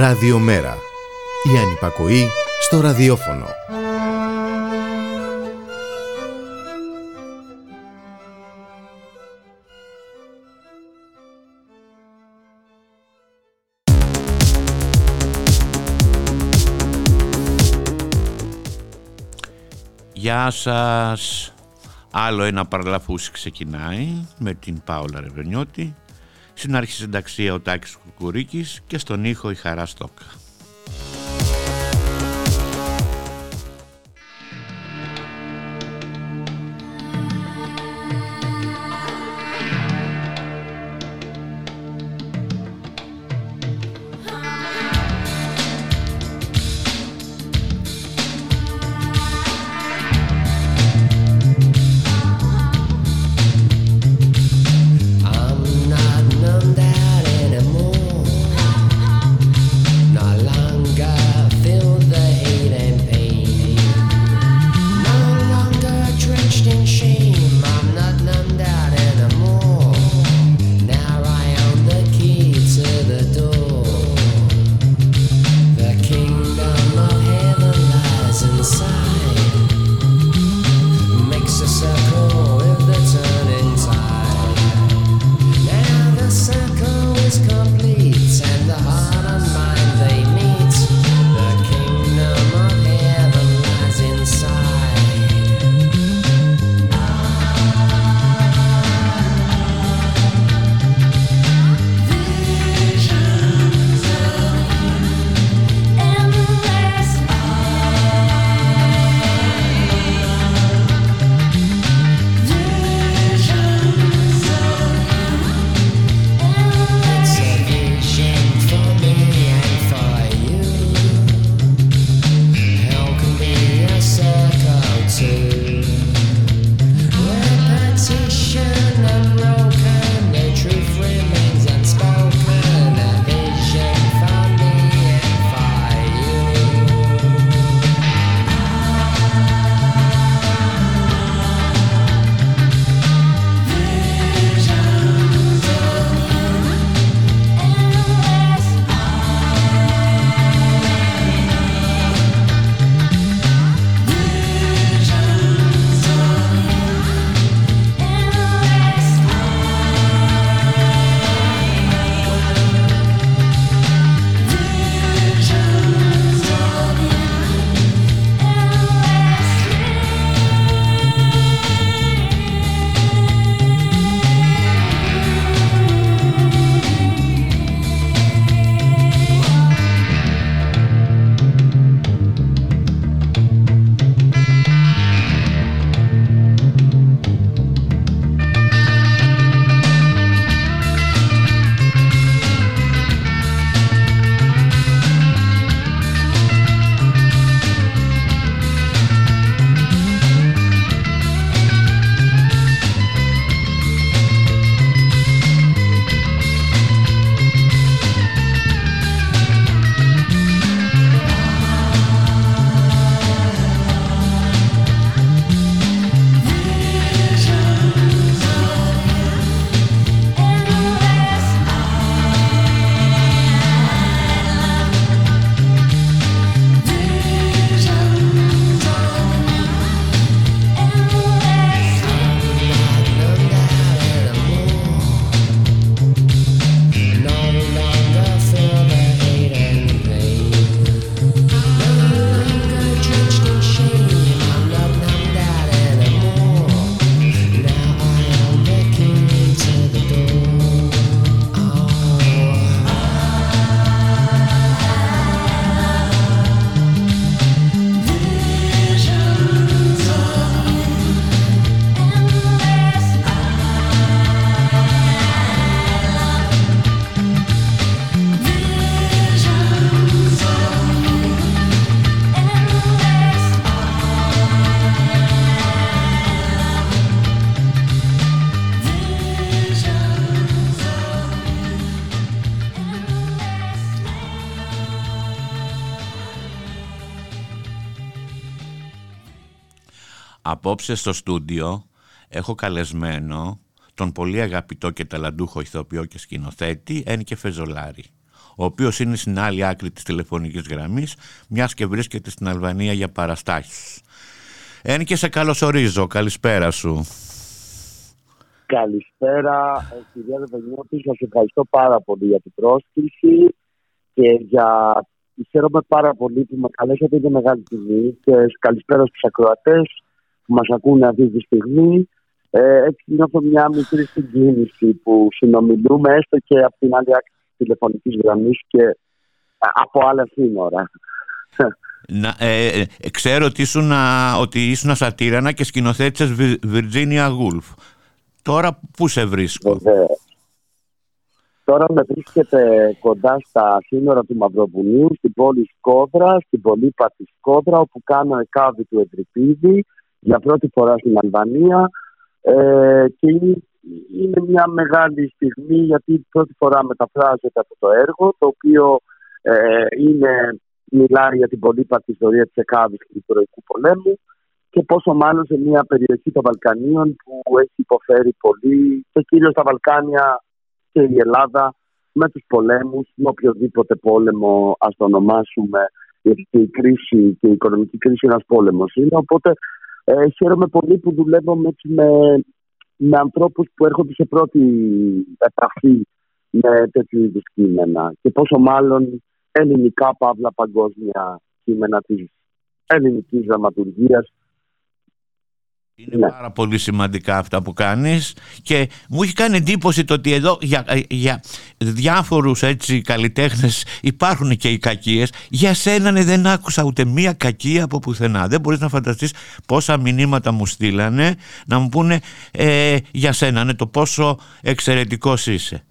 Ραδιομέρα. Η ανυπακοή στο ραδιόφωνο. Γεια σας. Άλλο ένα παραλαφούς ξεκινάει με την Πάολα Ρεβενιώτη. Στην αρχή συνταξία ο Τάκης Κουκουρίκης και στον ήχο η Χαρά Στόκα. Απόψε στο στούντιο έχω καλεσμένο τον πολύ αγαπητό και ταλαντούχο ηθοποιό και σκηνοθέτη Ένικε Φεζολάρη, ο ο οποίος είναι στην άλλη άκρη της τηλεφωνικής γραμμής, μιας και βρίσκεται στην Αλβανία για παραστάσεις. Εν και σε καλωσορίζω. Καλησπέρα σου. Καλησπέρα, ε, κυρία Δεβενιώτη. Σας ευχαριστώ πάρα πολύ για την πρόσκληση και για. Χαίρομαι πάρα πολύ που με καλέσατε. Είναι μεγάλη τιμή και καλησπέρα στους ακροατές που μας ακούνε αυτή τη στιγμή. Ε, έτσι νιώθω μια μικρή συγκίνηση που συνομιλούμε έστω και από την άλλη άκρη της τηλεφωνικής γραμμής και από άλλα σύνορα. Να, ε, ε, ξέρω ότι ήσουν, ότι ήσουν σατήρανα και σκηνοθέτησες Virginia Woolf. Τώρα πού σε βρίσκω; Τώρα με βρίσκεται κοντά στα σύνορα του Μαυροβουνίου, στην πόλη Σκόδρα, στην πολύπατη Σκόδρα, όπου κάνω εκάβη του Εντρυπίδη για πρώτη φορά στην Αλβανία. Ε, και είναι, μια μεγάλη στιγμή γιατί πρώτη φορά μεταφράζεται αυτό το έργο, το οποίο ε, είναι, μιλάει για την πολύπατη ιστορία της Εκάβης και του Τροϊκού Πολέμου και πόσο μάλλον σε μια περιοχή των Βαλκανίων που έχει υποφέρει πολύ και κυρίως τα Βαλκάνια και η Ελλάδα με τους πολέμους, με οποιοδήποτε πόλεμο ας το ονομάσουμε γιατί η κρίση και η οικονομική κρίση είναι ένας πόλεμος είναι οπότε ε, χαίρομαι πολύ που δουλεύω με, με, με ανθρώπους που έρχονται σε πρώτη επαφή με τέτοιου είδους κείμενα. Και πόσο μάλλον ελληνικά παύλα παγκόσμια κείμενα της ελληνικής δραματουργίας είναι ναι. πάρα πολύ σημαντικά αυτά που κάνεις και μου έχει κάνει εντύπωση το ότι εδώ για, για διάφορους έτσι καλλιτέχνες υπάρχουν και οι κακίες. Για σένα ναι, δεν άκουσα ούτε μία κακία από πουθενά. Δεν μπορείς να φανταστείς πόσα μηνύματα μου στείλανε να μου πούνε ε, για σένα ναι, το πόσο εξαιρετικός είσαι.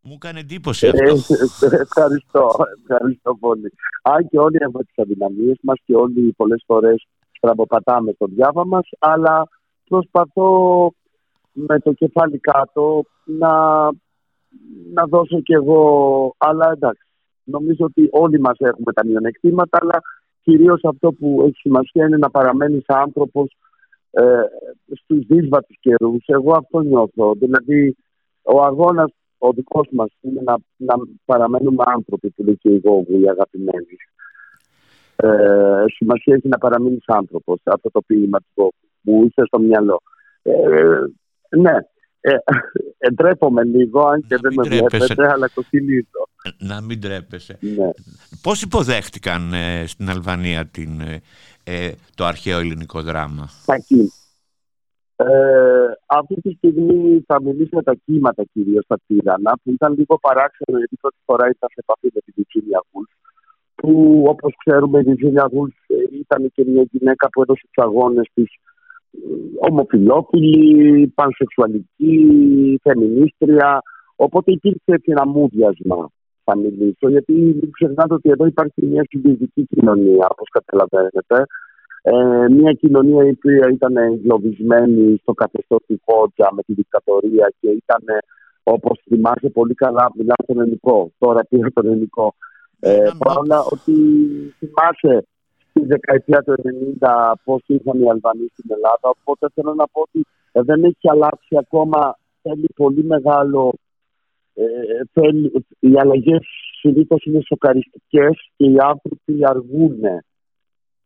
Μου κάνει εντύπωση ε, αυτό. Ε, ευχαριστώ, ευχαριστώ πολύ. Αν και όλοι έχουμε τις αδυναμίες μας και όλοι πολλές φορές στραμποπατάμε στο διάβα μας, αλλά προσπαθώ με το κεφάλι κάτω να, να δώσω κι εγώ, αλλά εντάξει, νομίζω ότι όλοι μας έχουμε τα μειονεκτήματα, αλλά κυρίως αυτό που έχει σημασία είναι να παραμένεις άνθρωπος ε, στους δύσβατους καιρούς. Εγώ αυτό νιώθω, δηλαδή ο αγώνας ο δικός μας είναι να, να παραμένουμε άνθρωποι που λέει και εγώ, οι αγαπημένοι ε, σημασία έχει να παραμείνεις άνθρωπος. Αυτό το ποίημα του που είσαι στο μιαλό. Ε, ναι, ε, εντρέπομαι λίγο, αν και δεν με βλέπετε, αλλά το θυμίζω. Να μην τρέπεσαι. Ναι. Πώς υποδέχτηκαν ε, στην Αλβανία την, ε, ε, το αρχαίο ελληνικό δράμα; Κακή. Ε, αυτή τη στιγμή θα μιλήσω για τα κύματα κυρίως στα Τύρανα, που ήταν λίγο παράξενο γιατί πρώτη φορά ήταν σε επαφή με την Βιτσίνια Γουλφ που όπως ξέρουμε η Βιζίνια Γουλφ ήταν και μια γυναίκα που έδωσε τους αγώνες της ε, ομοφιλόφιλη, πανσεξουαλική, φεμινίστρια. Οπότε υπήρξε έτσι ένα μούδιασμα, θα μιλήσω, γιατί μην ξεχνάτε ότι εδώ υπάρχει μια συντηρητική κοινωνία, όπως καταλαβαίνετε. Ε, μια κοινωνία η οποία ήταν εγκλωβισμένη στο καθεστώ του Χότζα με τη δικτατορία και ήταν, όπως θυμάσαι πολύ καλά, μιλάω στον ελληνικό. Τώρα πήρα τον ελληνικό. Ε, Παρόλα ότι θυμάσαι στη δεκαετία του 90 πώς ήρθαν οι Αλβανοί στην Ελλάδα. Οπότε θέλω να πω ότι ε, δεν έχει αλλάξει ακόμα. Θέλει πολύ μεγάλο. Ε, θέλει, οι αλλαγές συνήθως είναι σοκαριστικές και οι άνθρωποι αργούν.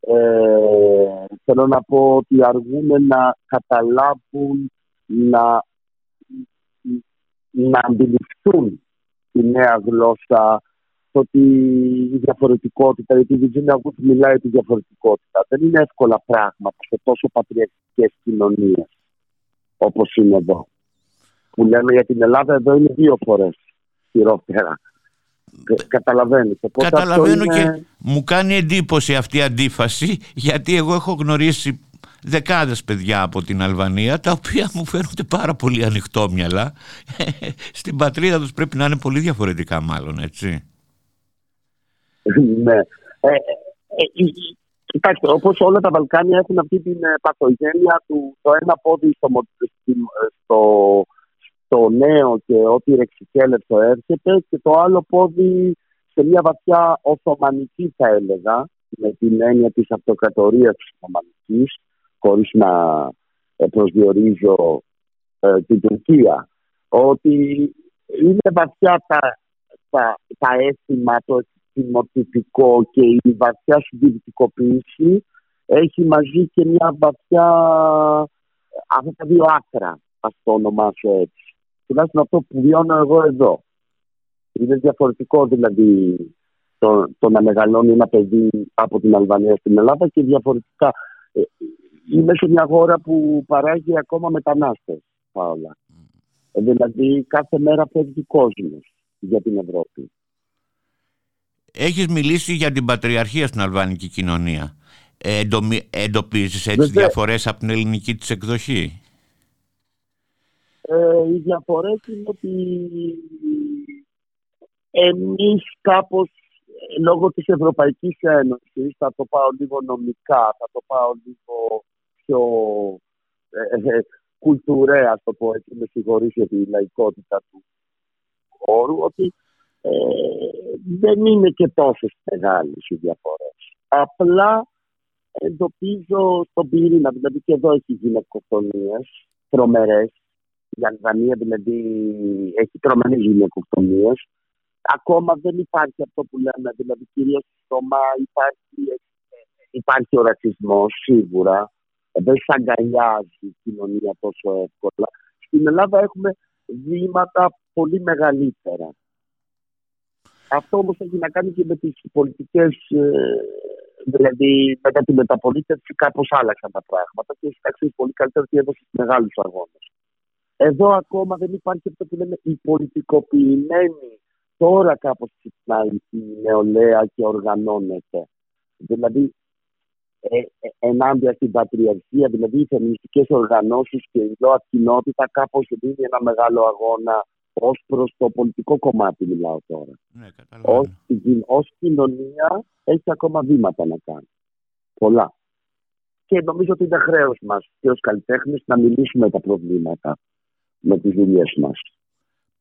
Ε, θέλω να πω ότι αργούν να καταλάβουν, να, να αντιληφθούν τη νέα γλώσσα, ότι η διαφορετικότητα, γιατί η Virginia Woolf μιλάει για τη διαφορετικότητα. Δεν είναι εύκολα πράγματα σε τόσο πατριαρχικές κοινωνίες όπως είναι εδώ. Που λέμε για την Ελλάδα, εδώ είναι δύο φορές χειρότερα. Καταλαβαίνεις. Καταλαβαίνω και μου κάνει εντύπωση αυτή η αντίφαση γιατί εγώ έχω γνωρίσει δεκάδες παιδιά από την Αλβανία τα οποία μου φαίνονται πάρα πολύ ανοιχτόμυαλα στην πατρίδα τους πρέπει να είναι πολύ διαφορετικά μάλλον έτσι ναι. Ε, ε, ε, κοιτάξτε, όπω όλα τα Βαλκάνια έχουν αυτή την παθογένεια του το ένα πόδι στο, στο, στο νέο και ό,τι ρεξικέλευτο έρχεται και το άλλο πόδι σε μια βαθιά Οθωμανική θα έλεγα με την έννοια της αυτοκρατορίας της Οθωμανικής χωρίς να προσδιορίζω την Τουρκία ότι είναι βαθιά τα τα, τα έθιμα, το θυμοτυπικό και η βαθιά συντηρητικοποίηση έχει μαζί και μια βαθιά αυτά τα δύο άκρα, ας το ονομάσω έτσι. Τουλάχιστον αυτό που βιώνω εγώ εδώ. Είναι διαφορετικό δηλαδή το, το να μεγαλώνει ένα παιδί από την Αλβανία στην Ελλάδα και διαφορετικά. Ε, είμαι σε μια χώρα που παράγει ακόμα μετανάστες όλα. Ε, δηλαδή κάθε μέρα φεύγει κόσμος για την Ευρώπη. Έχεις μιλήσει για την πατριαρχία στην αλβανική κοινωνία. Ε, εντοπίζεις έτσι διαφορές από την ελληνική της εκδοχή; Ε, οι διαφορές είναι ότι εμείς κάπως λόγω της Ευρωπαϊκής Ένωσης, θα το πάω λίγο νομικά, θα το πάω λίγο πιο ε, ε κουλτουρέα, το πω έτσι, με συγχωρείς για τη λαϊκότητα του χώρου, ότι ε, δεν είναι και τόσες μεγάλες οι διαφορές. Απλά εντοπίζω στον πυρήνα, δηλαδή και εδώ έχει γυναικοκτονίες τρομερές. Η Αλβανία δηλαδή έχει τρομερές γυναικοκτονίες. Ακόμα δεν υπάρχει αυτό που λέμε, δηλαδή κυρίως στο ΜΑ υπάρχει, υπάρχει ο ρατσισμός σίγουρα. Δεν σε αγκαλιάζει η κοινωνία τόσο εύκολα. Στην Ελλάδα έχουμε βήματα πολύ μεγαλύτερα. Αυτό όμως έχει να κάνει και με τις πολιτικές, ε, δηλαδή μετά τη μεταπολίτευση κάπως άλλαξαν τα πράγματα και έχει πολύ καλύτερα ότι έδωσε μεγάλους αγώνες. Εδώ ακόμα δεν υπάρχει αυτό που λέμε η πολιτικοποιημένη τώρα κάπως ξυπνάει η νεολαία και οργανώνεται. Δηλαδή ε, ε, ενάντια στην πατριαρχία, δηλαδή οι φεμινιστικές οργανώσεις και η ΛΟΑ κοινότητα κάπως δίνει ένα μεγάλο αγώνα Ω προς το πολιτικό κομμάτι μιλάω τώρα. Ναι, ως, κοινωνία έχει ακόμα βήματα να κάνει. Πολλά. Και νομίζω ότι είναι χρέος μας και ως καλλιτέχνες να μιλήσουμε τα προβλήματα με τις δουλειές μας.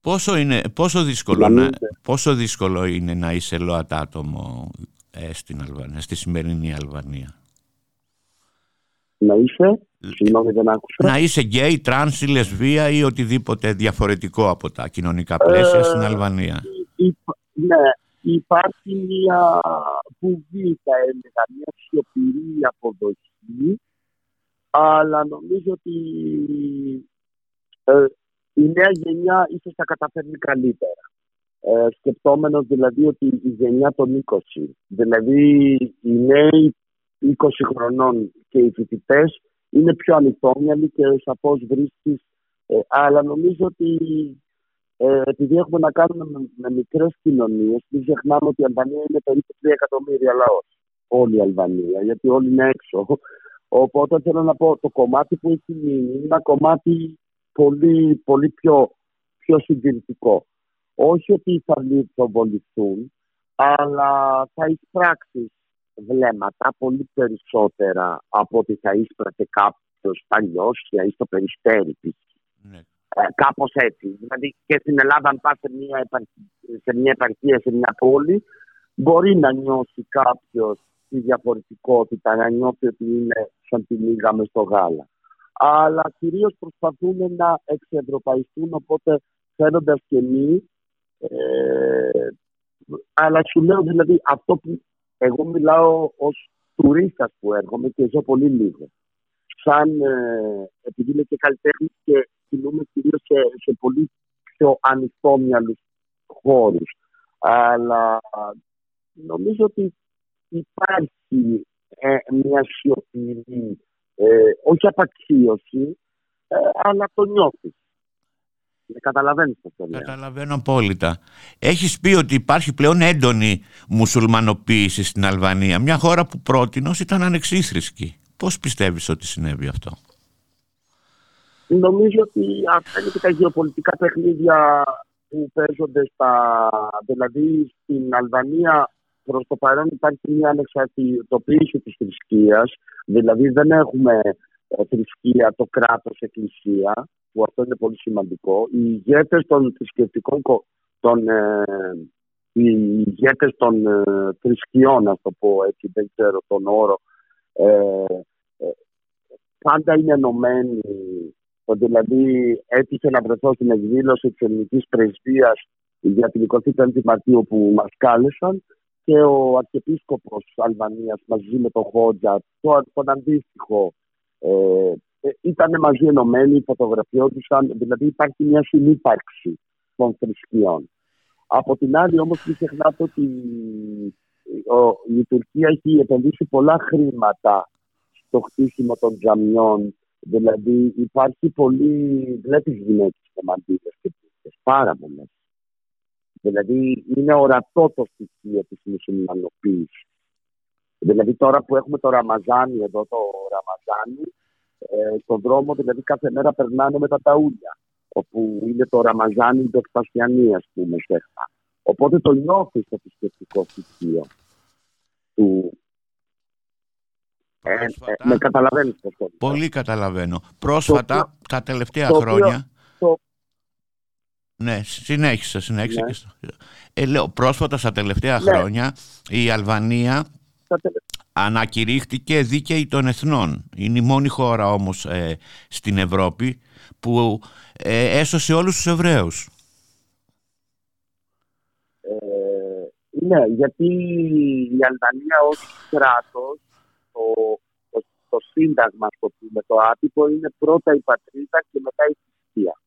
Πόσο, είναι, πόσο, δύσκολο να, πόσο δύσκολο είναι να είσαι ΛΟΑΤ άτομο ε, στην Αλβανία, στη σημερινή Αλβανία; Να είσαι Συγγνώμη, δεν άκουσα. Να είσαι γκέι, τρανς ή λεσβία ή οτιδήποτε διαφορετικό από τα κοινωνικά πλαίσια ε, στην Αλβανία. ναι, υπάρχει μια βουβή, θα έλεγα, μια σιωπηρή αποδοχή, αλλά νομίζω ότι ε, η νέα γενιά ίσως θα καταφέρνει καλύτερα. Ε, σκεπτόμενος δηλαδή ότι η γενιά των 20, δηλαδή οι νέοι 20 χρονών και οι φοιτητές είναι πιο ανοιχτόμυαλη και σαφώ βρίσκεις. Ε, αλλά νομίζω ότι ε, επειδή έχουμε να κάνουμε με, με μικρές κοινωνίες, μην ξεχνάμε ότι η Αλβανία είναι περίπου 3 εκατομμύρια λαός. Όλη η Αλβανία, γιατί όλοι είναι έξω. Οπότε θέλω να πω, το κομμάτι που έχει μείνει είναι ένα κομμάτι πολύ, πολύ πιο, πιο συντηρητικό. Όχι ότι θα λιθοβοληθούν, αλλά θα εισπράξεις βλέμματα πολύ περισσότερα από ότι θα ίσπρατε κάποιος παλιό ή στο περιστέρι Ναι. Ε, Κάπως έτσι. Δηλαδή και στην Ελλάδα, αν πας σε μια, σε μια επαρχία, σε μια πόλη, μπορεί να νιώσει κάποιος τη διαφορετικότητα, να νιώθει ότι είναι σαν τη λίγα μες στο γάλα. Αλλά κυρίως προσπαθούν να εξευρωπαϊστούν, οπότε φαίνοντας και εμείς. Ε, αλλά σου λέω δηλαδή αυτό που εγώ μιλάω ως τουρίστας που έρχομαι και ζω πολύ λίγο. Σαν, ε, επειδή είμαι και καλλιτέχνης και κινούμαι κυρίως σε, σε πολύ πιο ανοιχτόμυαλου χώρους. Αλλά νομίζω ότι υπάρχει ε, μια σιωπηρή, ε, όχι απαξίωση, ε, αλλά το νιώθεις. Καταλαβαίνεις αυτό. Καταλαβαίνω απόλυτα. Έχεις πει ότι υπάρχει πλέον έντονη μουσουλμανοποίηση στην Αλβανία. Μια χώρα που πρότεινος ήταν ανεξίθρησκη. Πώς πιστεύεις ότι συνέβη αυτό; Νομίζω ότι αυτά είναι και τα γεωπολιτικά παιχνίδια που παίζονται στα... Δηλαδή στην Αλβανία προς το παρόν υπάρχει μια ανεξαρτητοποίηση της θρησκείας. Δηλαδή δεν έχουμε ε, θρησκεία, το κράτος, εκκλησία που αυτό είναι πολύ σημαντικό, οι ηγέτες των θρησκευτικών των, ε, οι ηγέτες των ε, θρησκειών, να το πω έτσι, δεν ξέρω τον όρο, ε, ε, πάντα είναι ενωμένοι. Δηλαδή έτυχε να βρεθώ στην εκδήλωση της ελληνικής πρεσβείας για την 25η Μαρτίου που μας κάλεσαν και ο Αρχιεπίσκοπος Αλβανίας μαζί με τον Χόντζα, τον αντίστοιχο, ε, ε, ήταν μαζί ενωμένοι, φωτογραφιόντουσαν, δηλαδή υπάρχει μια συνύπαρξη των θρησκειών. Από την άλλη όμως μην ξεχνάτε ότι η Τουρκία έχει επενδύσει πολλά χρήματα στο χτίσιμο των τζαμιών. Δηλαδή υπάρχει πολύ, βλέπεις γυναίκες με μαντήλες και πίστες, πάρα πολλές. Δηλαδή είναι ορατό το στοιχείο της μουσουλμανοποίησης. Δηλαδή τώρα που έχουμε το Ραμαζάνι εδώ, το Ραμαζάνι, ε, στον δρόμο δηλαδή κάθε μέρα περνάνε με τα ταούλια όπου είναι το Ραμαζάνι το Εκπασιανή ας πούμε σέχα. Οπότε το νιώθει το θρησκευτικό στοιχείο του... Ε, ε, με καταλαβαίνεις το Πολύ καταλαβαίνω. Πρόσφατα, τα τελευταία χρόνια... Ναι, συνέχισε, συνέχισε. Ναι. Ε, λέω, πρόσφατα στα τελευταία ναι. χρόνια η Αλβανία ανακηρύχθηκε δίκαιη των εθνών. Είναι η μόνη χώρα όμως ε, στην Ευρώπη που ε, έσωσε όλους τους Εβραίους. Ε, ναι, γιατί η Αλβανία ως κράτος, το, το, το σύνταγμα, το, το άτυπο, είναι πρώτα η πατρίδα και μετά η θρησκεία.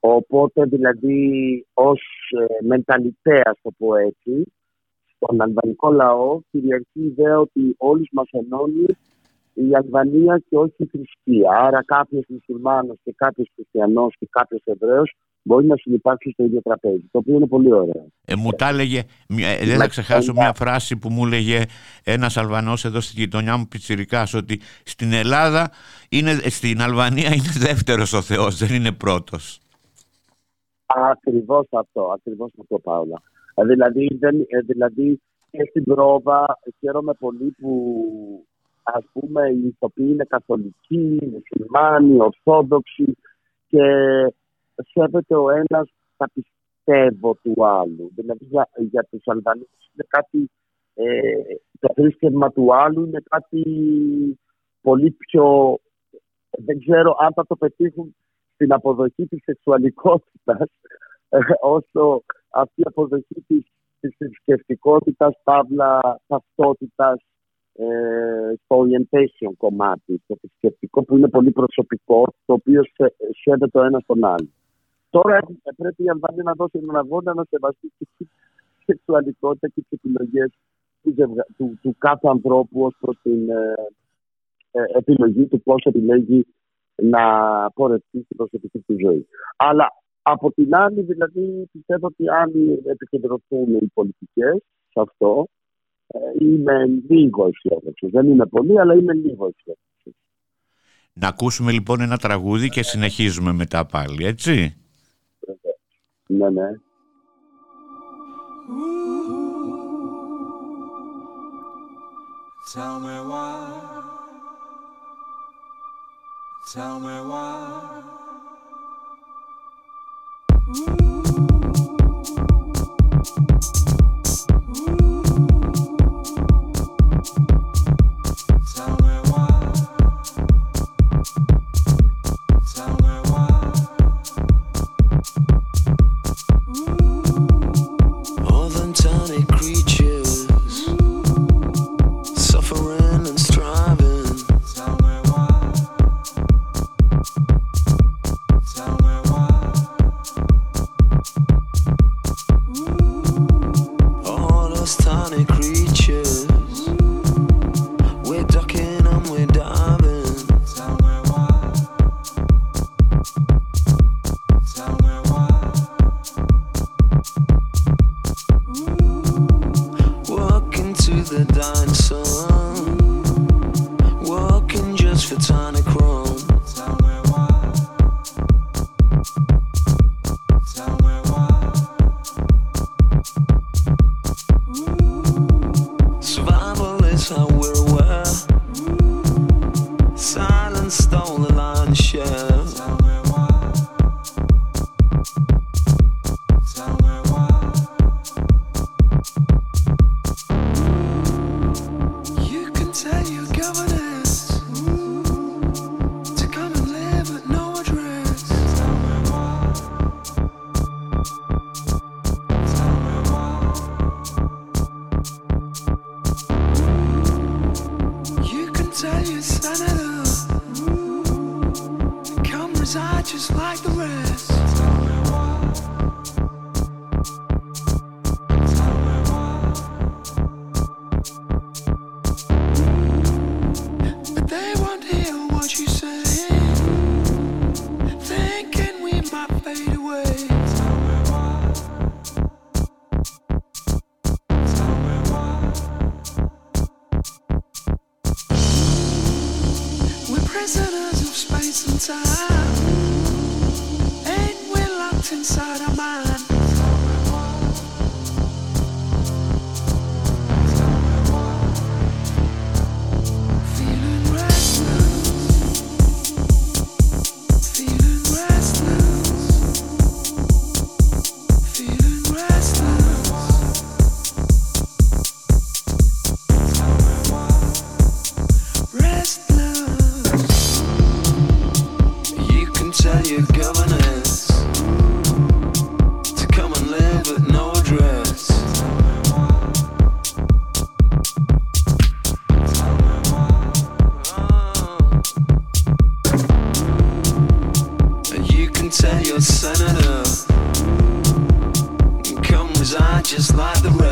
Οπότε δηλαδή ως ε, μενταλιτέα, το πω έτσι, στον αλβανικό λαό κυριαρχεί η ιδέα ότι όλους μας ενώνει η Αλβανία και όχι η θρησκεία. Άρα κάποιος μουσουλμάνος και κάποιος χριστιανός και κάποιος Εβραίος μπορεί να συνεπάρξει στο ίδιο τραπέζι. Το οποίο είναι πολύ ωραίο. Ε, μου τα έλεγε, ε, δεν θα ξεχάσω μια φράση που μου έλεγε ένας Αλβανός εδώ στη γειτονιά μου Πιτσυρικά, ότι στην Ελλάδα, είναι, στην Αλβανία είναι δεύτερος ο Θεός, δεν είναι πρώτος. Ακριβώς αυτό, ακριβώς αυτό, Πάολα. Ε, δηλαδή, δεν, ε, δηλαδή και στην πρόβα χαίρομαι πολύ που ας πούμε οι ηθοποιοί είναι καθολικοί, μουσουλμάνοι, ορθόδοξοι και σέβεται ο ένας τα πιστεύω του άλλου. Δηλαδή για, για τους Αλβανίους είναι κάτι, ε, το θρήσκευμα του άλλου είναι κάτι πολύ πιο, δεν ξέρω αν θα το πετύχουν στην αποδοχή της σεξουαλικότητας ε, όσο αυτή η αποδοχή της, της θρησκευτικότητας, παύλα ταυτότητας ε, στο orientation κομμάτι, το θρησκευτικό που είναι πολύ προσωπικό, το οποίο σέβεται το ένας στον άλλο. Τώρα πρέπει η Αλβανία να δώσει έναν αγώνα να σεβαστεί τη σεξουαλικότητα και τις επιλογές του, του, του, κάθε ανθρώπου ως προς την ε, ε, επιλογή του πώς επιλέγει να πορευτεί στην προσωπική του ζωή. Αλλά από την άλλη, δηλαδή, πιστεύω ότι αν επικεντρωθούν οι πολιτικές σε αυτό, ε, είμαι λίγο αισιόδοξος. Δεν είμαι πολύ, αλλά είμαι λίγο αισιόδοξος. Να ακούσουμε λοιπόν ένα τραγούδι και συνεχίζουμε μετά πάλι, έτσι; Ναι, ναι. Tell me why. Tell me why. Ooh. your senator. Come reside just like the rest.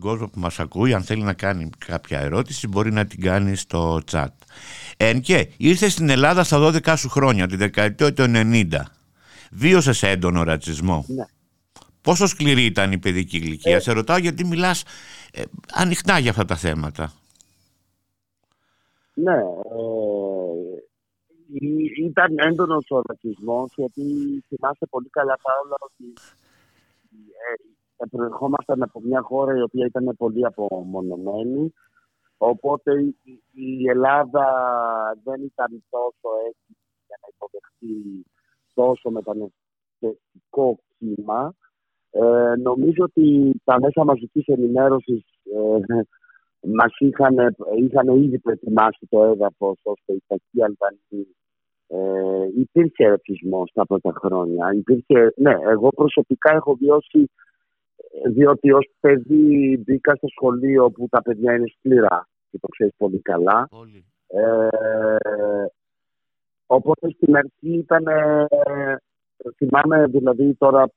Κόσμο που μας ακούει αν θέλει να κάνει κάποια ερώτηση μπορεί να την κάνει στο chat. Εν και ήρθε στην Ελλάδα στα 12 σου χρόνια, τη δεκαετία του 90. Βίωσες έντονο ρατσισμό. Ναι. Πόσο σκληρή ήταν η παιδική ηλικία; Ε... Σε ρωτάω γιατί μιλάς ε, ανοιχτά για αυτά τα θέματα. Ναι. Ε, ήταν έντονος ο ρατσισμός γιατί θυμάστε πολύ καλά όλα ότι ε, προερχόμασταν από μια χώρα η οποία ήταν πολύ απομονωμένη. Οπότε η Ελλάδα δεν ήταν τόσο έτοιμη για να υποδεχτεί τόσο μεταναστευτικό κύμα. Ε, νομίζω ότι τα μέσα μαζικής ενημέρωσης ε, μας είχαν, είχαν ήδη προετοιμάσει το έδαφος ώστε η κακή Αλβανή ε, υπήρχε ρατσισμό τα πρώτα χρόνια. Υπήρχε, ναι, εγώ προσωπικά έχω βιώσει διότι ως παιδί μπήκα στο σχολείο που τα παιδιά είναι σκληρά και το ξέρεις πολύ καλά. Ε, οπότε στην αρχή ήταν, θυμάμαι δηλαδή τώρα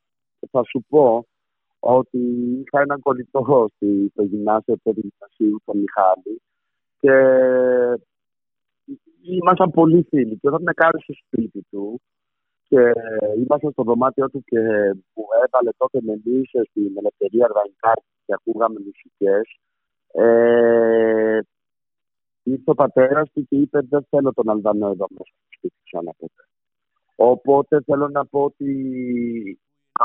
θα σου πω ότι είχα έναν κολλητό στο γυμνάσιο του Γυμνασίου, τον Μιχάλη και ήμασταν πολύ φίλοι και όταν με κάρεσε στο σπίτι του και ήμασταν στο δωμάτιο του και μου έβαλε τότε με μίσο στην Ελευθερία Αρβανικάρτη και ακούγαμε μουσικές. Ε, ήρθε ο πατέρας του και είπε: Δεν θέλω τον Αλβανό εδώ μέσα στο σπίτι ξανά ποτέ. Οπότε θέλω να πω ότι.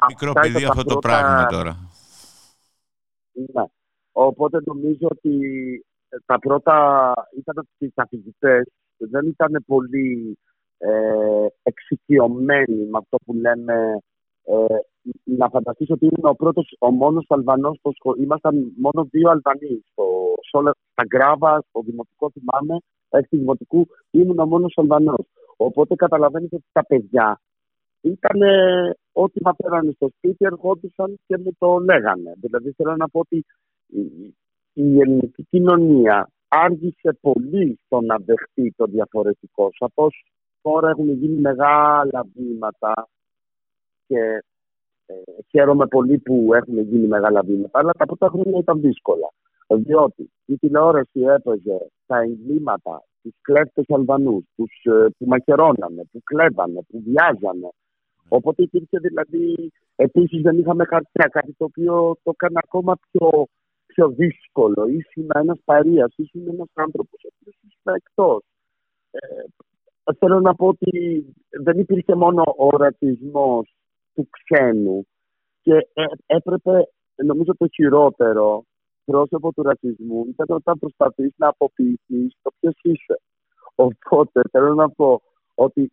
Μικρό παιδί αυτό το πράγμα τώρα. Ναι. Οπότε νομίζω ότι τα πρώτα ήταν ότι οι καθηγητές δεν ήταν πολύ ε, εξοικειωμένοι με αυτό που λέμε ε, να φανταστείς ότι ήμουν ο πρώτος, ο μόνος Αλβανός στο σχολείο. Ήμασταν μόνο δύο Αλβανοί στο, στο, στα Γκράβα, στο Δημοτικό θυμάμαι, έξι Δημοτικού, ήμουν ο μόνος Αλβανός. Οπότε καταλαβαίνετε ότι τα παιδιά ήταν ό,τι μα πέρανε στο σπίτι, ερχόντουσαν και μου το λέγανε. Δηλαδή θέλω να πω ότι η ελληνική κοινωνία άργησε πολύ στο να δεχτεί το διαφορετικό. Σαφώς τώρα έχουν γίνει μεγάλα βήματα και ε, χαίρομαι πολύ που έχουν γίνει μεγάλα βήματα, αλλά τα πρώτα χρόνια ήταν δύσκολα. Διότι η τηλεόραση έπαιζε τα εγκλήματα, τους κλέφτες Αλβανούς, τους ε, που μαχαιρώνανε, που κλέβανε, που βιάζανε. Οπότε υπήρχε δηλαδή, επίσης δεν είχαμε χαρτιά, κάτι το οποίο το έκανε ακόμα πιο, πιο δύσκολο. Ήσουν ένας παρία, ήσουν ένας άνθρωπος ο οποίος ήσουν εκτός. Ε, θέλω να πω ότι δεν υπήρχε μόνο ο ρατσισμός του ξένου και ε, έπρεπε, νομίζω το χειρότερο πρόσωπο του ρατσισμού ήταν όταν προσπαθείς να αποποιηθείς το ποιος είσαι. Οπότε θέλω να πω ότι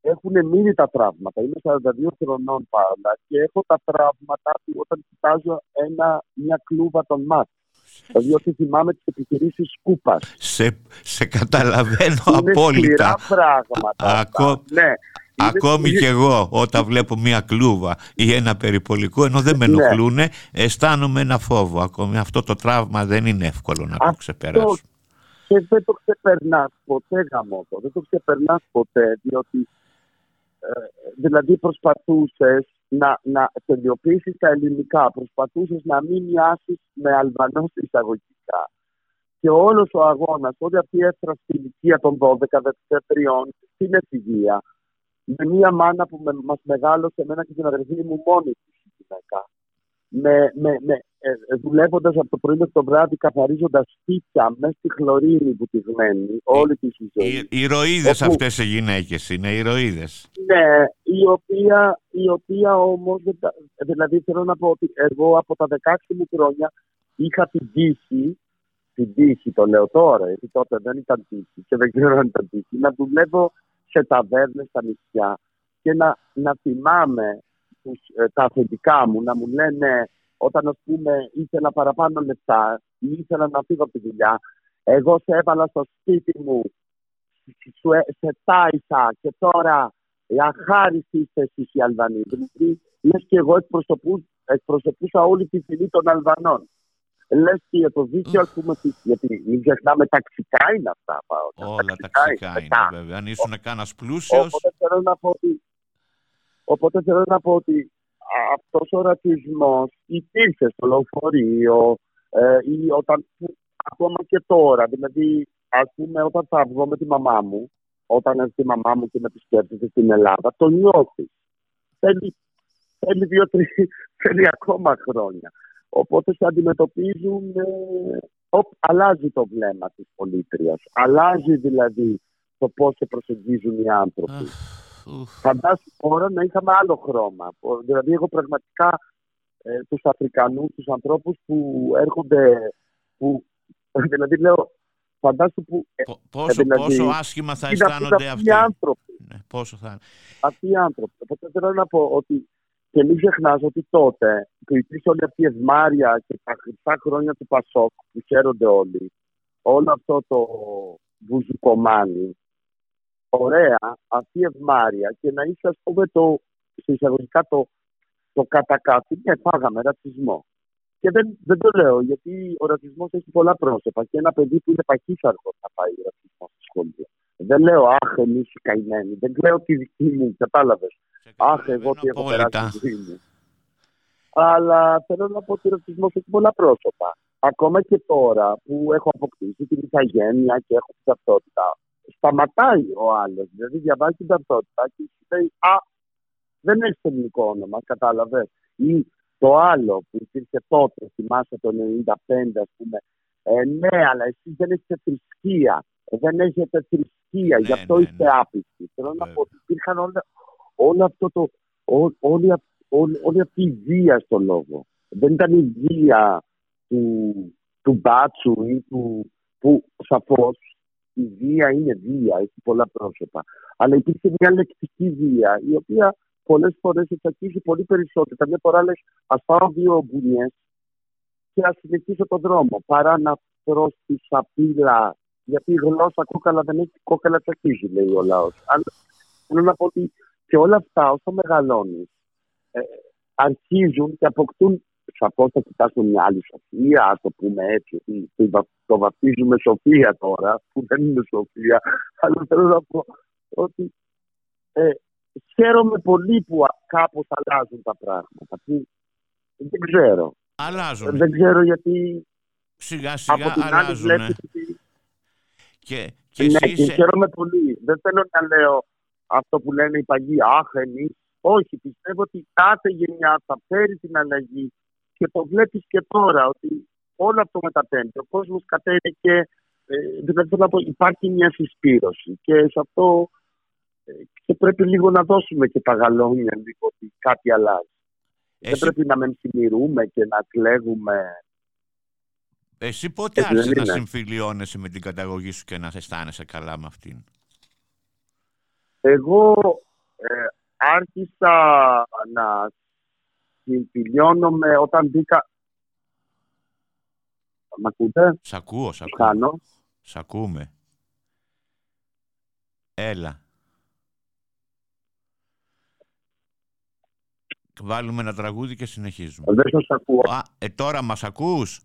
έχουν μείνει τα τραύματα. Είμαι 42 χρονών πάντα και έχω τα τραύματα που όταν κοιτάζω ένα, μια κλούβα των μάτων. Δηλαδή ότι θυμάμαι τις επιχειρήσεις σκούπας. Σε, σε καταλαβαίνω είναι απόλυτα. Είναι πράγματα. Ακό... Ναι. Ακόμη και εγώ όταν βλέπω μια κλούβα ή ένα περιπολικό ενώ δεν με ναι. ενοχλούν αισθάνομαι ένα φόβο ακόμη. Αυτό το τραύμα δεν είναι εύκολο να το ξεπεράσω. Και δεν το ξεπερνάς ποτέ γαμό Δεν το ξεπερνάς ποτέ διότι ε, δηλαδή προσπαθούσες να, να τελειοποιήσεις τα ελληνικά, προσπαθούσες να μην μοιάσεις με Αλβανός εισαγωγικά. Και όλος ο αγώνας, όλη αυτή η έφραστη ηλικία των 12-13 στην εφηβεία, με μια μάνα που με, μας μεγάλωσε εμένα και την αδερφή μου μόνη της γυναίκα, με, με, με, ε, ε δουλεύοντας από το πρωί μέχρι το βράδυ, καθαρίζοντας σπίτια μέσα στη χλωρίνη που πηγμένη όλη τη ζωή. Οι, οι ηρωίδες Όπου... αυτές οι γυναίκες είναι, οι ηρωίδες. Ναι, η οποία, η οποία όμως. Δηλαδή θέλω να πω ότι εγώ από τα 16 μου χρόνια είχα την τύχη, την τύχη το λέω τώρα, γιατί τότε δεν ήταν τύχη και δεν ξέρω αν ήταν τύχη, να δουλεύω σε ταβέρνες στα νησιά και να, να θυμάμαι τους, ε, τα αφεντικά μου να μου λένε όταν ας πούμε ήθελα παραπάνω λεφτά ή ήθελα να φύγω από τη δουλειά εγώ σε έβαλα στο σπίτι μου ε, σε τάισα και τώρα αχάριστη είστε εσείς οι Αλβανοί. Δηλαδή, λες και εγώ εκπροσωπούσα όλη τη φυλή των Αλβανών. Λες και για το δίκαιο, ας πούμε, γιατί μην ξεχνάμε ταξικά είναι αυτά. Όλα ταξικά, είναι, βέβαια. Αν ήσουν κανένας πλούσιος. Οπότε θέλω να πω ότι Οπότε θέλω να πω ότι αυτός ο ρατσισμός υπήρξε στο λεωφορείο ε, ή όταν, ακόμα και τώρα. Δηλαδή, ας πούμε, όταν θα βγω με τη μαμά μου, όταν έρθει η μαμά μου και με επισκέπτεται στην Ελλάδα, το νιώθει. Θέλει, θέλει δύο-τρει, θέλει ακόμα χρόνια. Οπότε σε αντιμετωπίζουν, ε, αλλάζει το βλέμμα της πολίτριας. Αλλάζει δηλαδή το πώς σε προσεγγίζουν οι άνθρωποι. Φαντάσου τώρα να είχαμε άλλο χρώμα. Δηλαδή, εγώ πραγματικά ε, τους Αφρικανούς, τους ανθρώπους που έρχονται. Που, δηλαδή, λέω, φαντάσου που. Ε, πόσο, δηλαδή, πόσο άσχημα θα αισθάνονται αυτοί. Αυτοί οι άνθρωποι. Ναι, πόσο θα... Αυτοί οι άνθρωποι. Οπότε θέλω να πω ότι. Και μην ξεχνάς ότι τότε που υπήρχε όλη αυτή η ευμάρεια και τα χρυσά χρόνια του Πασόκ που χαίρονται όλοι, όλο αυτό το βουζουκομάνι, ωραία αυτή η ευμάρεια και να είσαι, ας πούμε, το, εισαγωγικά το, το κατακάθι. Ναι, φάγαμε ρατσισμό. Και δεν, δεν το λέω γιατί ο ρατσισμός έχει πολλά πρόσωπα. Και ένα παιδί που είναι παχύσαρχο θα πάει ρατσισμό στο σχολείο. Δεν λέω αχ, εμείς οι καημένοι. Δεν λέω τη δική μου, κατάλαβες. Αχ, εγώ τι έχω περάσει τη δική μου. Αλλά θέλω να πω ότι ο ρατσισμός έχει πολλά πρόσωπα. Ακόμα και τώρα που έχω αποκτήσει την ηθαγένεια και έχω την ταυτότητα, σταματάει ο άλλος. Δηλαδή διαβάζει την ταυτότητα και σου λέει Α, δεν έχει ελληνικό όνομα, κατάλαβες. Ή το άλλο που υπήρχε τότε, θυμάσαι το 1995, ας πούμε. Ε, ναι, αλλά εσεί δεν έχετε θρησκεία. Δεν έχετε θρησκεία, ναι, γι' αυτό ναι, είστε ναι. άπιστοι. Θέλω να πω ότι υπήρχαν όλα, όλο αυτό το. Ό, όλη, όλη, όλη αυτή η βία στο λόγο. Δεν ήταν η βία του, του μπάτσου ή του που σαφώς η βία είναι βία, έχει πολλά πρόσωπα. Αλλά υπήρχε μια λεκτική βία, η οποία πολλές φορές εξακίζει πολύ περισσότερο. Καμιά φορά λες, ας πάω δύο μπουνιές και ας συνεχίσω τον δρόμο, παρά να τρώ τη σαπίλα. Γιατί η γλώσσα κόκαλα δεν έχει κόκαλα τσακίζει, λέει ο λαός. Αλλά θέλω να πω ότι και όλα αυτά όσο μεγαλώνεις, ε, αρχίζουν και αποκτούν σαφώς θα κοιτάσουμε μια άλλη σοφία, ας το πούμε έτσι. Το βαπτίζουμε σοφία τώρα, που δεν είναι σοφία. Αλλά θέλω να πω ότι ε, χαίρομαι πολύ που κάπως αλλάζουν τα πράγματα. Που δεν ξέρω. Αλλάζουν. Δεν ξέρω γιατί. Σιγά σιγά αλλάζουν. Και, και ναι, και χαίρομαι πολύ. Δεν θέλω να λέω αυτό που λένε οι παγιοί, αχ, εμείς. Όχι, πιστεύω ότι κάθε γενιά θα φέρει την αλλαγή και το βλέπεις και τώρα ότι όλο αυτό μεταπέμπει. Ο κόσμος κατέβηκε Ε, δηλαδή θέλω να πω, υπάρχει μια συσπήρωση και σε αυτό ε, και πρέπει λίγο να δώσουμε και τα γαλόνια λίγο ότι κάτι αλλάζει. Δεν πρέπει να μενθυμηρούμε και να κλαίγουμε. Εσύ πότε άρχισε να συμφιλιώνεσαι με την καταγωγή σου και να αισθάνεσαι καλά με αυτήν; Εγώ ε, άρχισα να συμφιλιώνομαι όταν μπήκα... Μ' ακούτε; Σ' ακούω, σ' ακούω. Σ' ακούμε. Έλα. Βάλουμε ένα τραγούδι και συνεχίζουμε. Δεν σας ακούω. Α, ε, τώρα μας ακούς;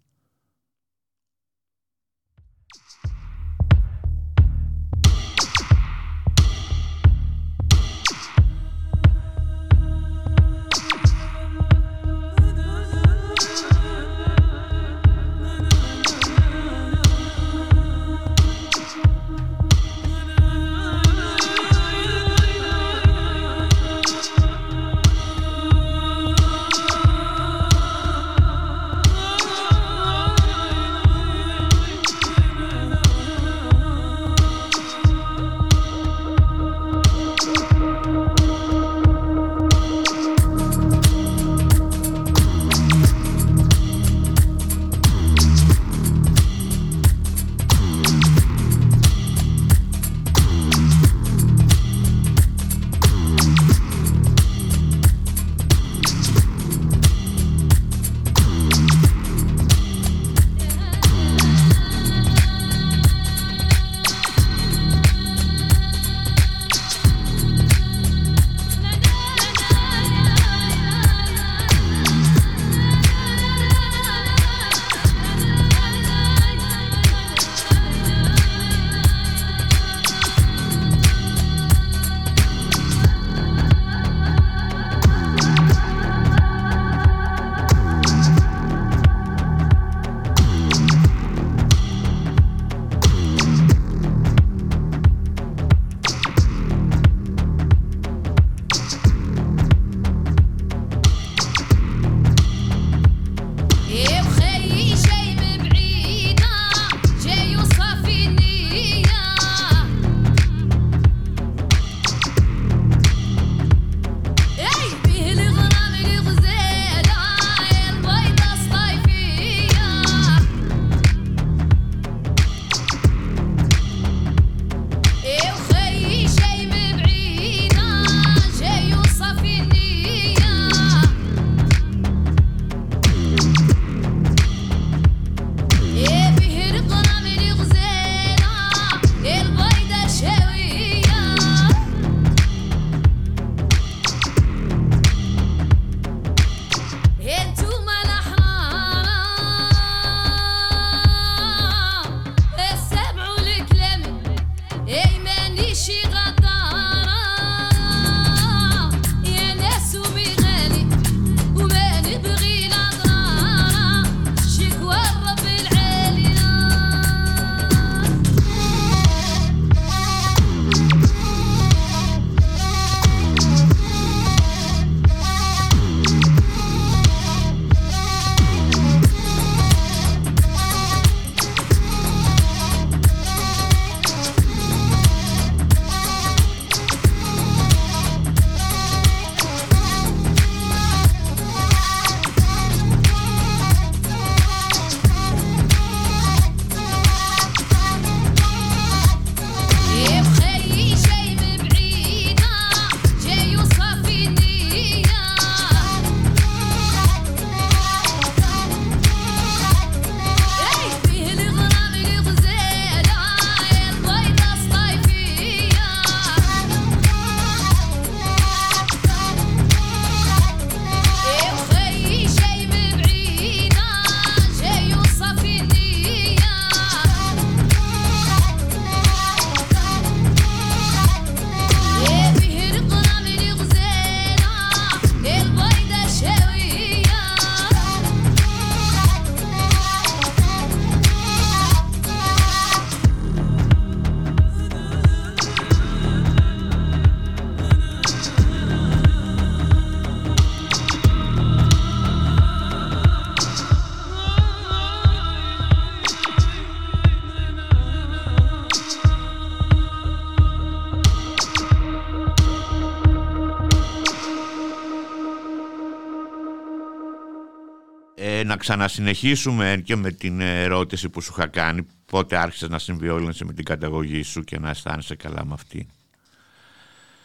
Να ξανασυνεχίσουμε και με την ερώτηση που σου είχα κάνει πότε άρχισες να συμβιόλυνεσαι με την καταγωγή σου και να αισθάνεσαι καλά με αυτή.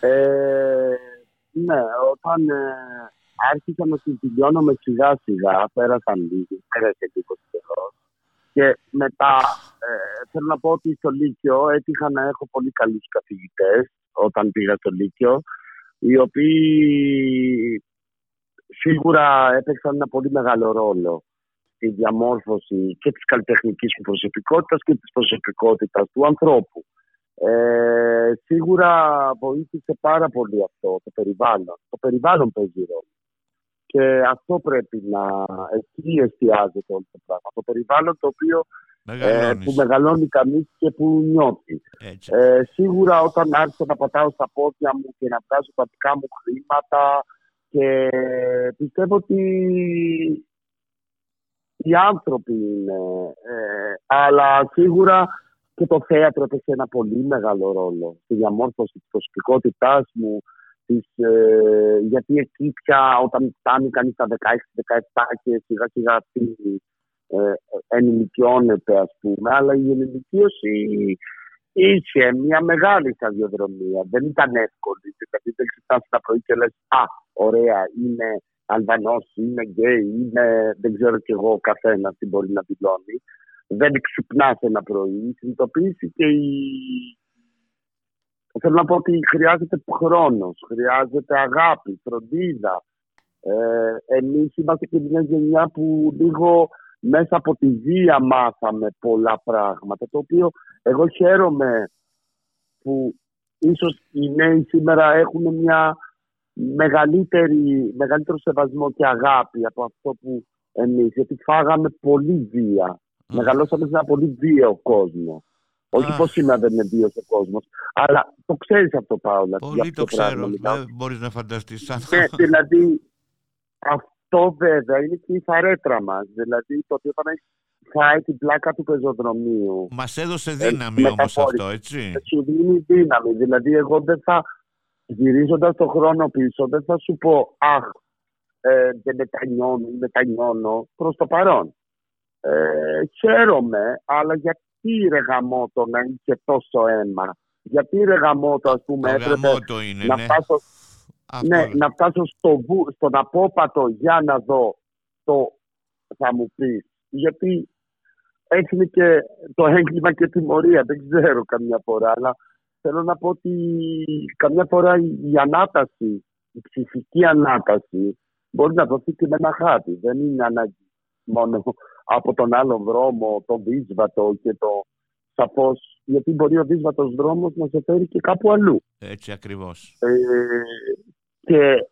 Ε, ναι, όταν ε, άρχισα να με σιγά σιγά, πέρασαν λίγοι, πέρασε και 20 καιρός. Και μετά ε, θέλω να πω ότι στο Λύκειο έτυχα να έχω πολύ καλούς καθηγητές όταν πήγα στο Λύκειο, οι οποίοι σίγουρα έπαιξαν ένα πολύ μεγάλο ρόλο στη διαμόρφωση και της καλλιτεχνικής του προσωπικότητας και της προσωπικότητας του ανθρώπου. Ε, σίγουρα βοήθησε πάρα πολύ αυτό το περιβάλλον. Το περιβάλλον παίζει ρόλο. Και αυτό πρέπει να εκεί εστιάζεται όλο το πράγμα. Το περιβάλλον το οποίο ε, που μεγαλώνει κανείς και που νιώθει. Ε, σίγουρα όταν άρχισα να πατάω στα πόδια μου και να βγάζω τα δικά μου χρήματα και πιστεύω ότι οι άνθρωποι είναι. Ε, αλλά σίγουρα και το θέατρο έπαιξε ένα πολύ μεγάλο ρόλο στη διαμόρφωση της προσωπικότητάς μου, της, ε, γιατί εκεί πια όταν φτάνει κανείς στα 16-17 και σιγά σιγά φύγει, ε, ενηλικιώνεται ας πούμε, αλλά η ενηλικίωση είχε μια μεγάλη σταδιοδρομία, δεν ήταν εύκολη, δηλαδή δεν ξυπνάς τα πρωί και λες «Α, ωραία, είναι Αλβανός, είναι γκέι, είναι δεν ξέρω κι εγώ καθένα τι μπορεί να δηλώνει». Δεν ξυπνά ένα πρωί, η συνειδητοποίηση και η Θέλω να πω ότι χρειάζεται χρόνος, χρειάζεται αγάπη, φροντίδα. Ε, εμείς είμαστε και μια γενιά που λίγο μέσα από τη βία μάθαμε πολλά πράγματα, το οποίο εγώ χαίρομαι που ίσως οι νέοι σήμερα έχουν μια μεγαλύτερη, μεγαλύτερο σεβασμό και αγάπη από αυτό που εμείς, γιατί φάγαμε πολύ βία. Μεγαλώσαμε σε ένα πολύ βίαιο κόσμο. Όχι πως σήμερα δεν είναι βίαιος ο κόσμος, αλλά το ξέρεις αυτό, Πάολα. Πολύ το, ξέρω. Δεν μπορείς να φανταστείς. Ναι, δηλαδή αυτό βέβαια είναι και η φαρέτρα μας. Δηλαδή το ότι όταν έχεις φάει την πλάκα του πεζοδρομίου. Μας έδωσε ε, δύναμη όμως αυτό, έτσι. Σου δίνει δύναμη. Δηλαδή, εγώ δεν θα γυρίζοντας τον χρόνο πίσω, δεν θα σου πω Αχ, ε, δεν μετανιώνω ή μετανιώνω προς το παρόν. Ε, χαίρομαι, αλλά γιατί ρε γαμότο να είχε τόσο αίμα; Γιατί ρε γαμότο, ας πούμε, έπρεπε είναι, να, ναι. Φτάσω, ναι, να φτάσω στο στον απόπατο για να δω το θα μου πεις. Γιατί έτσι είναι και το έγκλημα και τιμωρία. Δεν ξέρω καμιά φορά, αλλά θέλω να πω ότι καμιά φορά η ανάταση, η ψυχική ανάταση μπορεί να δοθεί και με ένα χάτι. Δεν είναι ανάγκη μόνο από τον άλλο δρόμο, το δύσβατο και το σαφώς. Γιατί μπορεί ο δύσβατος δρόμος να σε φέρει και κάπου αλλού. Έτσι ακριβώς. Ε, και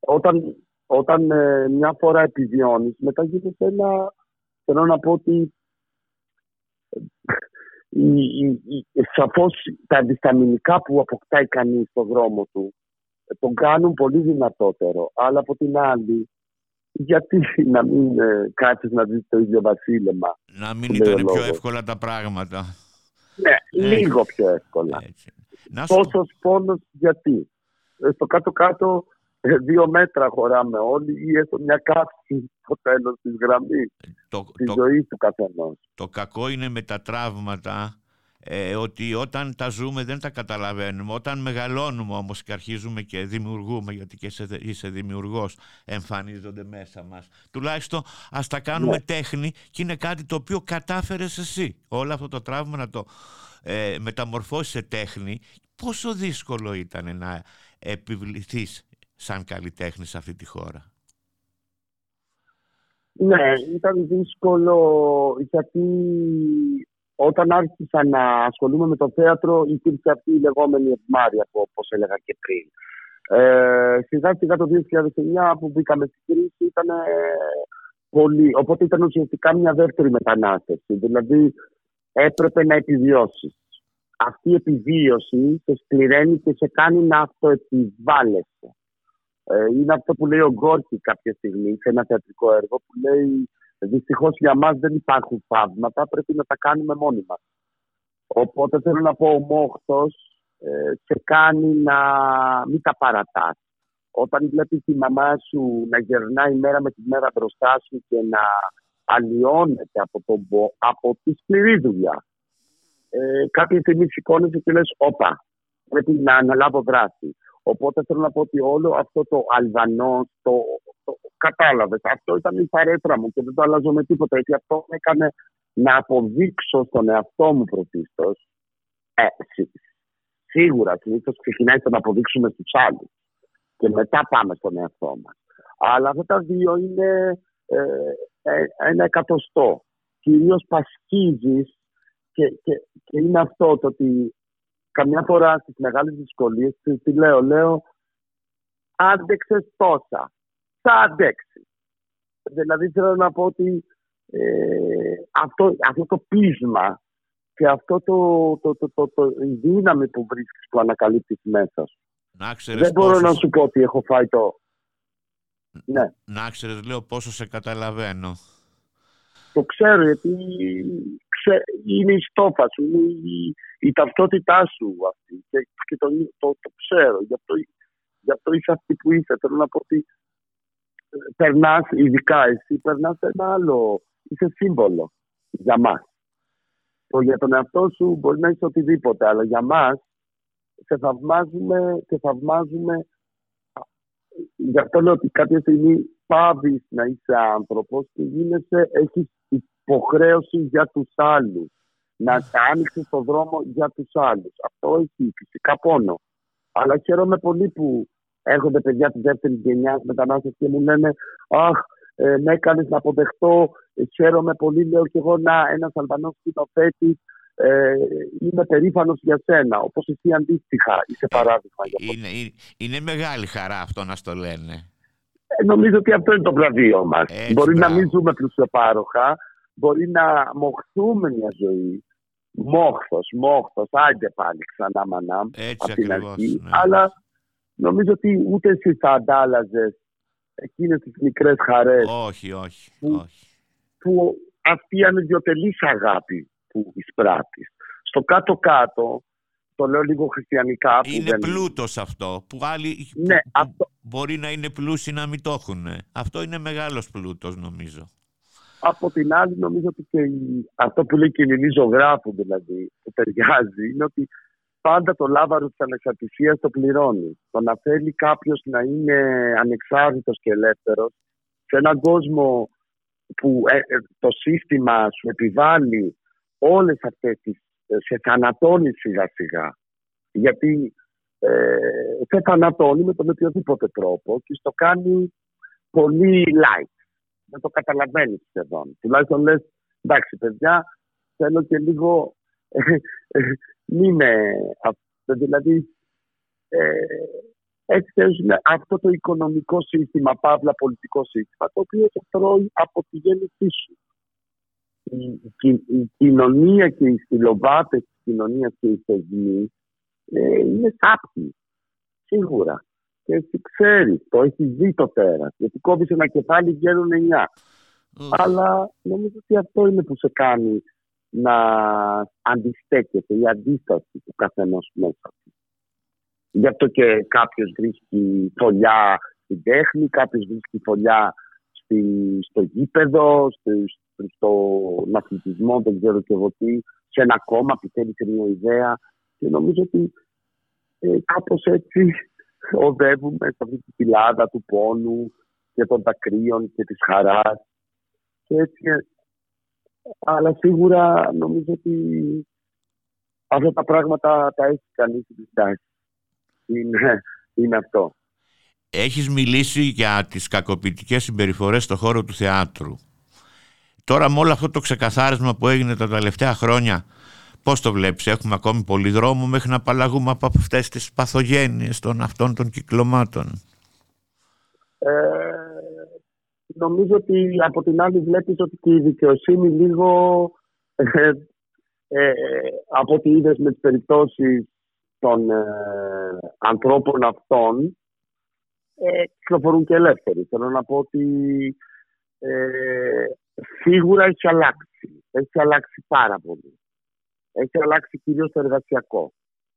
όταν, όταν ε, μια φορά επιβιώνεις, μετά γίνεται ένα. Θέλω να πω ότι σαφώς τα αντισταμινικά που αποκτάει κανείς στον δρόμο του τον κάνουν πολύ δυνατότερο. Αλλά από την άλλη, γιατί να μην ε, κάτσεις να δεις το ίδιο βασίλεμα; Να μην ήταν πιο εύκολα τα πράγματα. Ναι, λίγο πιο εύκολα. Έτσι. Τόσο πόνος γιατί; Ε, στο κάτω-κάτω ε, δύο μέτρα χωράμε όλοι ή έστω μια κάψη στο τέλος της γραμμής το, της ζωής του καθενός. Το κακό είναι με τα τραύματα ε, ότι όταν τα ζούμε δεν τα καταλαβαίνουμε. Όταν μεγαλώνουμε όμως και αρχίζουμε και δημιουργούμε, γιατί και είσαι, είσαι δημιουργός, εμφανίζονται μέσα μας. Τουλάχιστον ας τα κάνουμε ναι. τέχνη και είναι κάτι το οποίο κατάφερες εσύ. Όλο αυτό το τραύμα να το ε, μεταμορφώσεις σε τέχνη. Πόσο δύσκολο ήταν να επιβληθείς σαν καλλιτέχνης σε αυτή τη χώρα. Ναι, ήταν δύσκολο γιατί όταν άρχισα να ασχολούμαι με το θέατρο, υπήρξε αυτή η λεγόμενη ευμάρεια, όπως έλεγα και πριν. Ε, σιγά σιγά το 2009 που μπήκαμε στην κρίση ήταν πολύ. Οπότε ήταν ουσιαστικά μια δεύτερη μετανάστευση. Δηλαδή έπρεπε να επιβιώσεις. Αυτή η επιβίωση σε σκληραίνει και σε κάνει να αυτοεπιβάλλεσαι. Ε, είναι αυτό που λέει ο Γκόρκι κάποια στιγμή σε ένα θεατρικό έργο που λέει Δυστυχώς για μας δεν υπάρχουν θαύματα, πρέπει να τα κάνουμε μόνοι μας. Οπότε θέλω να πω, ο μόχθος ε, σε κάνει να μην τα παρατάς. όταν βλέπεις τη μαμά σου να γερνάει μέρα με τη μέρα μπροστά σου και να αλλοιώνεται από, τον, από τη σκληρή δουλειά. Ε, κάποια στιγμή σηκώνεσαι και λες, όπα, πρέπει να αναλάβω δράση. Οπότε θέλω να πω ότι όλο αυτό το Αλβανό, το, το κατάλαβες, αυτό ήταν η παρέτρα μου και δεν το αλλάζω με τίποτα, γιατί αυτό με έκανε να αποδείξω στον εαυτό μου πρωτίστως, ε, σίγουρα συνήθως ξεκινάει το να αποδείξουμε στους άλλους και μετά πάμε στον εαυτό μας. Αλλά αυτά τα δύο είναι ε, ε, ένα εκατοστό. Κυρίως πασχίζεις και, και, και είναι αυτό το ότι καμιά φορά στις μεγάλες δυσκολίες τι λέω, λέω άντεξες τόσα, θα αντέξει. Δηλαδή θέλω να πω ότι ε, αυτό, αυτό το πείσμα και αυτό το, το, το, το, το, η δύναμη που βρίσκεις που ανακαλύπτεις μέσα σου. Να Δεν μπορώ να σου πω ότι έχω φάει το... Ναι. Να ξέρεις, λέω, πόσο σε καταλαβαίνω. Το ξέρω, γιατί είναι η στόφα σου, είναι η, η ταυτότητά σου αυτή. Και, και το, το, το, ξέρω. Γι' αυτό, γι αυτό είσαι αυτή που είσαι. Θέλω να πω ότι ε, περνάς, ειδικά εσύ, περνάς ένα άλλο. Είσαι σύμβολο για μας. Το για τον εαυτό σου μπορεί να είσαι οτιδήποτε, αλλά για μας σε θαυμάζουμε και θαυμάζουμε. Γι' αυτό λέω ότι κάποια στιγμή πάβεις να είσαι άνθρωπος και γίνεσαι, έχεις υποχρέωση για τους άλλους. Να τα άνοιξε το δρόμο για τους άλλους. Αυτό έχει φυσικά πόνο. Αλλά χαίρομαι πολύ που έρχονται παιδιά της δεύτερης γενιάς μετανάστες και μου λένε Αχ, ε, με έκανες να αποδεχτώ. Ε, χαίρομαι πολύ, λέω και εγώ, να ένας Αλβανός σκηνοθέτης ε, είμαι περήφανος για σένα. Όπως εσύ αντίστοιχα είσαι παράδειγμα για είναι, είναι, είναι μεγάλη χαρά αυτό να στο λένε. Ε, νομίζω ότι αυτό είναι το βραβείο μας. Μπορεί να μην ζούμε πλουσιοπάροχα, μπορεί να μοχθούμε μια ζωή. Μόχθος, μόχθος, άντε πάλι ξανά μανά από την αρχή. Ναι. Αλλά νομίζω ότι ούτε εσύ θα αντάλλαζες εκείνες τις μικρές χαρές. Όχι, όχι. Που, όχι. που αυτή η ανιδιοτελής αγάπη που εισπράττεις. Στο κάτω-κάτω, το λέω λίγο χριστιανικά. Που είναι δεν... πλούτος αυτό, που άλλοι ναι, αυτό... μπορεί να είναι πλούσιοι να μην το έχουν. Αυτό είναι μεγάλος πλούτος νομίζω. Από την άλλη νομίζω ότι και η... αυτό που λέει και η ελληνική ζωγράφου δηλαδή, που ταιριάζει, είναι ότι πάντα το λάβαρο της ανεξαρτησίας το πληρώνει. Το να θέλει κάποιος να είναι ανεξάρτητος και ελεύθερος σε έναν κόσμο που ε, ε, το σύστημα σου επιβάλλει όλες αυτές τις ε, σε θανατώνει σιγά σιγά γιατί ε, σε θανατώνει με τον οποιοδήποτε τρόπο και στο κάνει πολύ light δεν το καταλαβαίνεις σχεδόν τουλάχιστον λες εντάξει παιδιά θέλω και λίγο ε, ε, μην με δηλαδή ε, έτσι αυτό το οικονομικό σύστημα, παύλα πολιτικό σύστημα, το οποίο σε τρώει από τη γέννησή σου η, κοινωνία και οι στυλοβάτες της κοινωνίας και οι θεσμοί ε, είναι σάπτοι, σίγουρα. Και εσύ ξέρεις, το έχεις δει το τέρας. Γιατί κόβεις ένα κεφάλι, βγαίνουν εννιά. Αλλά νομίζω ότι αυτό είναι που σε κάνει να αντιστέκεται, η αντίσταση του καθενός μέσα του. Γι' αυτό και κάποιος βρίσκει φωλιά στην τέχνη, κάποιος βρίσκει φωλιά στο γήπεδο, στο αθλητισμό, δεν ξέρω και εγώ τι, σε ένα κόμμα που θέλει σε μια ιδέα. Και νομίζω ότι ε, κάπως έτσι οδεύουμε σε αυτή τη κοιλάδα του πόνου και των δακρύων και της χαράς. Και έτσι, ε, αλλά σίγουρα νομίζω ότι αυτά τα πράγματα τα έχει κανείς στην τάση. Είναι, είναι αυτό. Έχεις μιλήσει για τις κακοποιητικές συμπεριφορές στον χώρο του θεάτρου. Τώρα με όλο αυτό το ξεκαθάρισμα που έγινε τα τελευταία χρόνια, πώς το βλέπεις, έχουμε ακόμη πολύ δρόμο μέχρι να απαλλαγούμε από αυτές τις παθογένειες των αυτών των κυκλωμάτων; Ε, νομίζω ότι από την άλλη βλέπεις ότι και η δικαιοσύνη λίγο ε, ε, από ό,τι είδες με τις περιπτώσεις των ε, ανθρώπων αυτών ε, κυκλοφορούν και ελεύθεροι. Θέλω να πω ότι ε, σίγουρα έχει αλλάξει. Έχει αλλάξει πάρα πολύ. Έχει αλλάξει κυρίως το εργασιακό.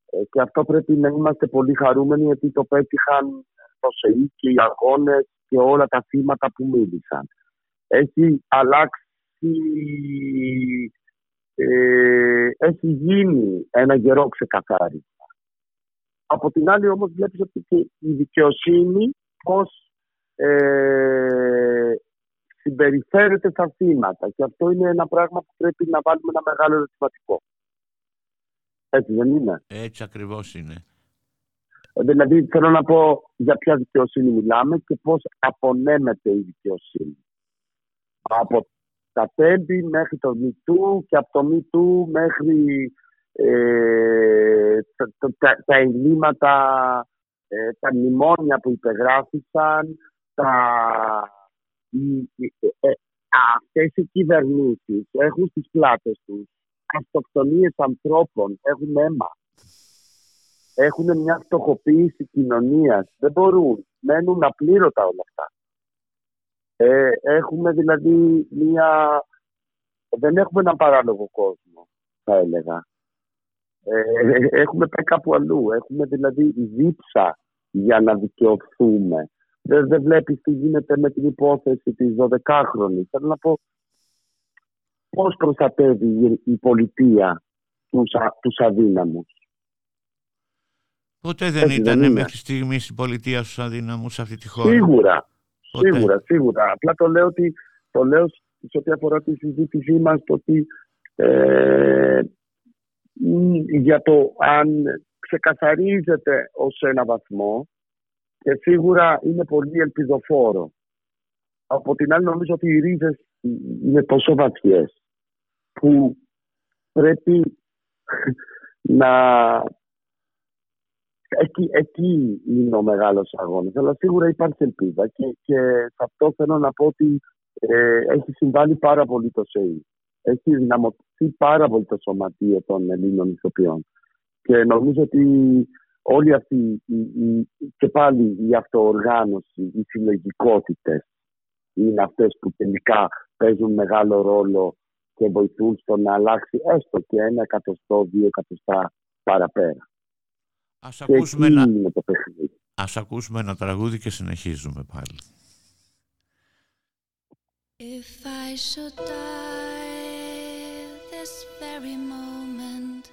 Ε, και αυτό πρέπει να είμαστε πολύ χαρούμενοι γιατί το πέτυχαν το ΣΕΙ και οι αγώνες και όλα τα θύματα που μίλησαν. Έχει αλλάξει, ε, έχει γίνει ένα γερό ξεκαθάρισμα. Από την άλλη όμως βλέπεις ότι και η δικαιοσύνη πώς ε, συμπεριφέρεται στα θύματα. Και αυτό είναι ένα πράγμα που πρέπει να βάλουμε ένα μεγάλο ερωτηματικό. Έτσι δεν είναι. Έτσι ακριβώς είναι. Ε, δηλαδή θέλω να πω για ποια δικαιοσύνη μιλάμε και πώς απονέμεται η δικαιοσύνη. Από τα τέμπη μέχρι το μητού και από το μητού μέχρι ε, τα, τα, εγκλήματα, ε, τα μνημόνια που υπεγράφησαν, τα, ε, αυτές οι κυβερνήσεις έχουν στις πλάτες τους αυτοκτονίες ανθρώπων, έχουν αίμα. Έχουν μια φτωχοποίηση κοινωνίας. Δεν μπορούν. Μένουν απλήρωτα όλα αυτά. Ε, έχουμε δηλαδή μια... Δεν έχουμε έναν παράλογο κόσμο, θα έλεγα. Ε, έχουμε πάει κάπου αλλού. Έχουμε δηλαδή δίψα για να δικαιωθούμε. Δεν, δεν βλέπεις τι γίνεται με την υπόθεση της 12χρονης. Θέλω να πω πώς προστατεύει η πολιτεία τους, τους αδύναμους; Ποτέ δεν ήταν μέχρι στιγμής η πολιτεία στους αδύναμους σε αυτή τη χώρα. Σίγουρα, σίγουρα, σίγουρα. Απλά το λέω ότι το λέω σε ό,τι αφορά τη συζήτησή μας το ότι ε, για το αν ξεκαθαρίζεται ως ένα βαθμό και σίγουρα είναι πολύ ελπιδοφόρο. Από την άλλη νομίζω ότι οι ρίζες είναι τόσο βαθιές που πρέπει να... Εκεί, εκεί είναι ο μεγάλος αγώνας. Αλλά σίγουρα υπάρχει ελπίδα και, και σε αυτό θέλω να πω ότι ε, έχει συμβάλει πάρα πολύ το ΣΕΙ. Έχει δυναμωθεί πάρα πολύ το σωματείο των Ελλήνων ηθοποιών. Και νομίζω ότι όλη αυτή η, η, και πάλι η αυτοοργάνωση, οι συλλογικότητες είναι αυτές που τελικά παίζουν μεγάλο ρόλο και βοηθούν στο να αλλάξει έστω και ένα εκατοστό, δύο εκατοστά παραπέρα. Ας ακούσουμε, ένα... Ας ακούσουμε ένα τραγούδι και συνεχίζουμε πάλι. If I should die this very moment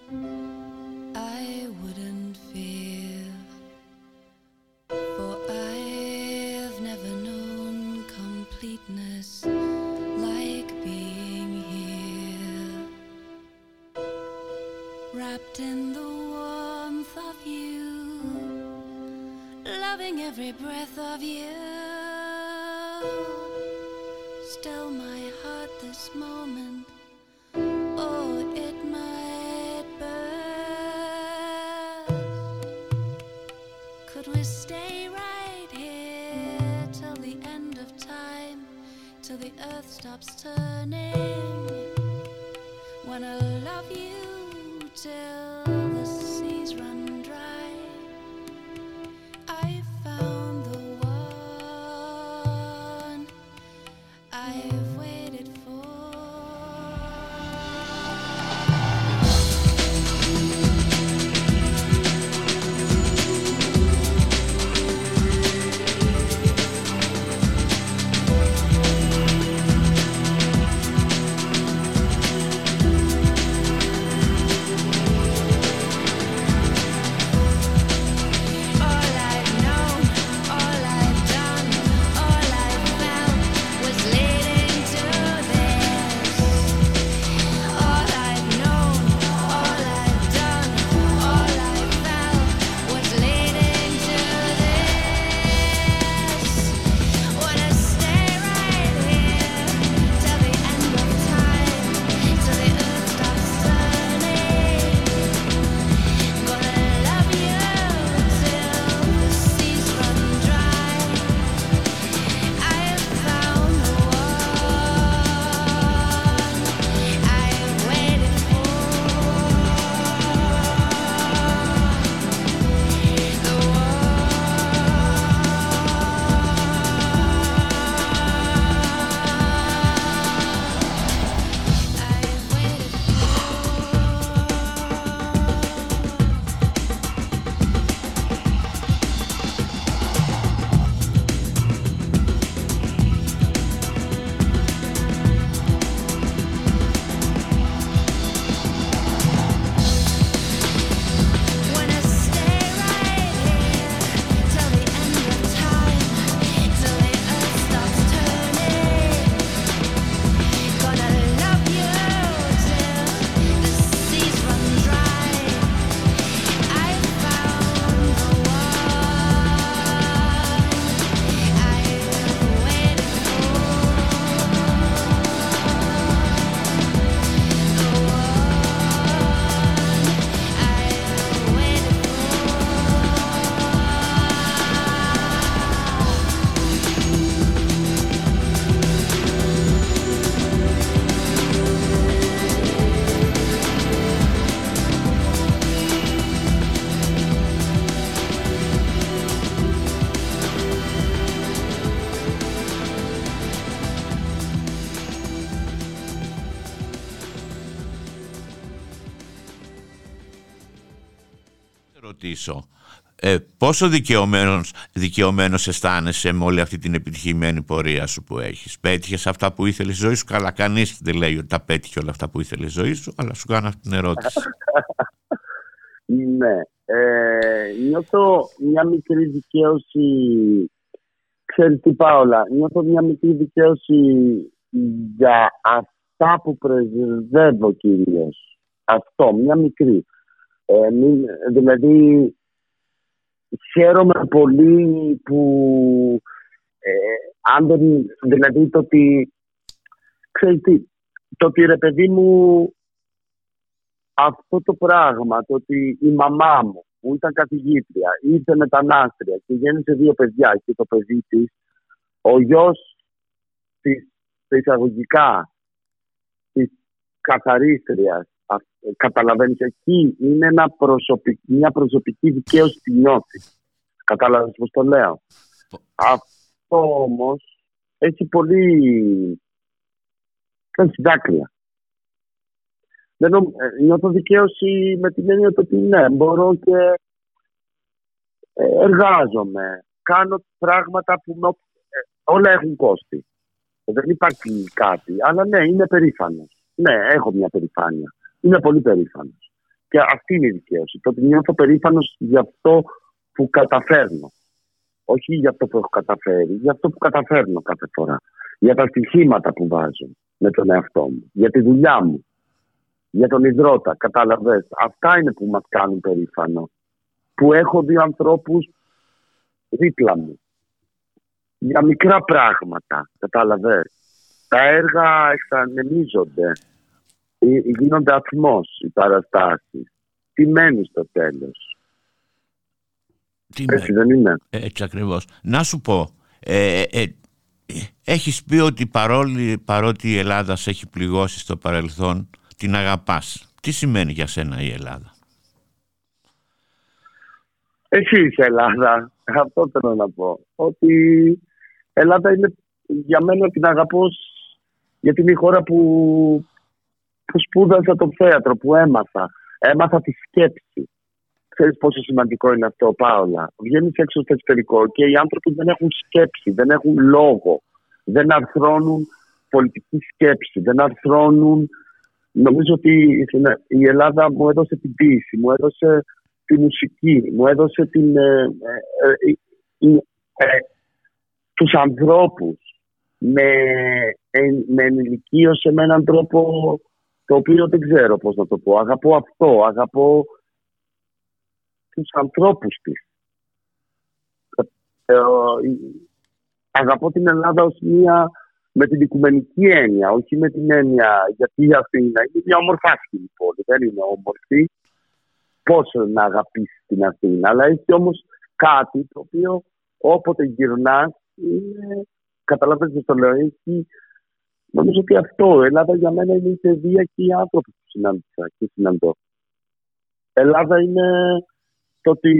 wrapped in the warmth of you, loving every breath of you. Still, my heart this moment, oh, it might burst. Could we stay right here till the end of time, till the earth stops turning? I love you till πόσο δικαιωμένος, δικαιωμένος αισθάνεσαι με όλη αυτή την επιτυχημένη πορεία σου που έχεις; Πέτυχες αυτά που ήθελες η ζωή σου; Καλά κανείς δεν λέει ότι τα πέτυχε όλα αυτά που ήθελε η ζωή σου, αλλά σου κάνω αυτή την ερώτηση. ναι. Ε, νιώθω μια μικρή δικαίωση ξέρεις τι Πάολα, νιώθω μια μικρή δικαίωση για αυτά που πρεσβεύω κυρίως. Αυτό, μια μικρή. Ε, δηλαδή, χαίρομαι πολύ που ε, αν δεν, δηλαδή το ότι ξέρεις τι, το ότι ρε παιδί μου αυτό το πράγμα, το ότι η μαμά μου που ήταν καθηγήτρια, ήρθε μετανάστρια και γέννησε δύο παιδιά και το παιδί της, ο γιος της εισαγωγικά της καθαρίστριας καταλαβαίνεις εκεί είναι ένα μια προσωπική δικαίωση τη νιώθεις καταλαβαίνεις πως το λέω; Αυτό όμως έχει πολύ έχει δάκρυα δεν νο, ε, νιώθω δικαίωση με την έννοια ότι ναι, μπορώ και ε, εργάζομαι. Κάνω πράγματα που ε, όλα έχουν κόστη. Δεν υπάρχει κάτι. Αλλά ναι, είμαι περήφανος. Ναι, έχω μια περηφάνεια. Είμαι πολύ περήφανος. Και αυτή είναι η δικαίωση. Το ότι νιώθω περήφανος για αυτό που καταφέρνω. Όχι για αυτό που έχω καταφέρει, για αυτό που καταφέρνω κάθε φορά. Για τα στοιχήματα που βάζω με τον εαυτό μου. Για τη δουλειά μου για τον υδρότα. Κατάλαβες. Αυτά είναι που μας κάνουν περήφανο. Που έχω δύο ανθρώπους δίπλα μου. Για μικρά πράγματα. Κατάλαβες. Τα έργα εξανεμίζονται. Ε, γίνονται αθμό οι παραστάσεις. Τι μένει στο τέλος; Έτσι δεν είναι. Έτσι ακριβώς. Να σου πω, ε, ε, ε, έχεις πει ότι παρόλη, παρότι η Ελλάδα σε έχει πληγώσει στο παρελθόν την αγαπάς. Τι σημαίνει για σένα η Ελλάδα; Εσύ είσαι Ελλάδα. Αυτό θέλω να πω. Ότι η Ελλάδα είναι για μένα την αγαπώ γιατί είναι η χώρα που, που σπούδασα το θέατρο, που έμαθα. Έμαθα τη σκέψη. Ξέρεις πόσο σημαντικό είναι αυτό, Πάολα. Βγαίνεις έξω στο εξωτερικό και οι άνθρωποι δεν έχουν σκέψη, δεν έχουν λόγο. Δεν αρθρώνουν πολιτική σκέψη, δεν αρθρώνουν Νομίζω ότι η Ελλάδα μου έδωσε την ποίηση, μου έδωσε τη μουσική, μου έδωσε την, ε, ε, ε, ε τους ανθρώπους με, με ενηλικίωσε με έναν τρόπο το οποίο δεν ξέρω πώς να το πω. Αγαπώ αυτό, αγαπώ τους ανθρώπους της. Αγαπώ την Ελλάδα ως μια με την οικουμενική έννοια, όχι με την έννοια γιατί η Αθήνα είναι μια ομορφάσχημη πόλη, δεν είναι όμορφη. Πώς να αγαπήσεις την Αθήνα, αλλά έχει όμως κάτι το οποίο όποτε γυρνάς, είναι... καταλαβαίνετε το λέω, έχει... Νομίζω ότι αυτό, η Ελλάδα για μένα είναι η παιδεία και οι άνθρωποι που συνάντησα και συναντώ. Ελλάδα είναι το ότι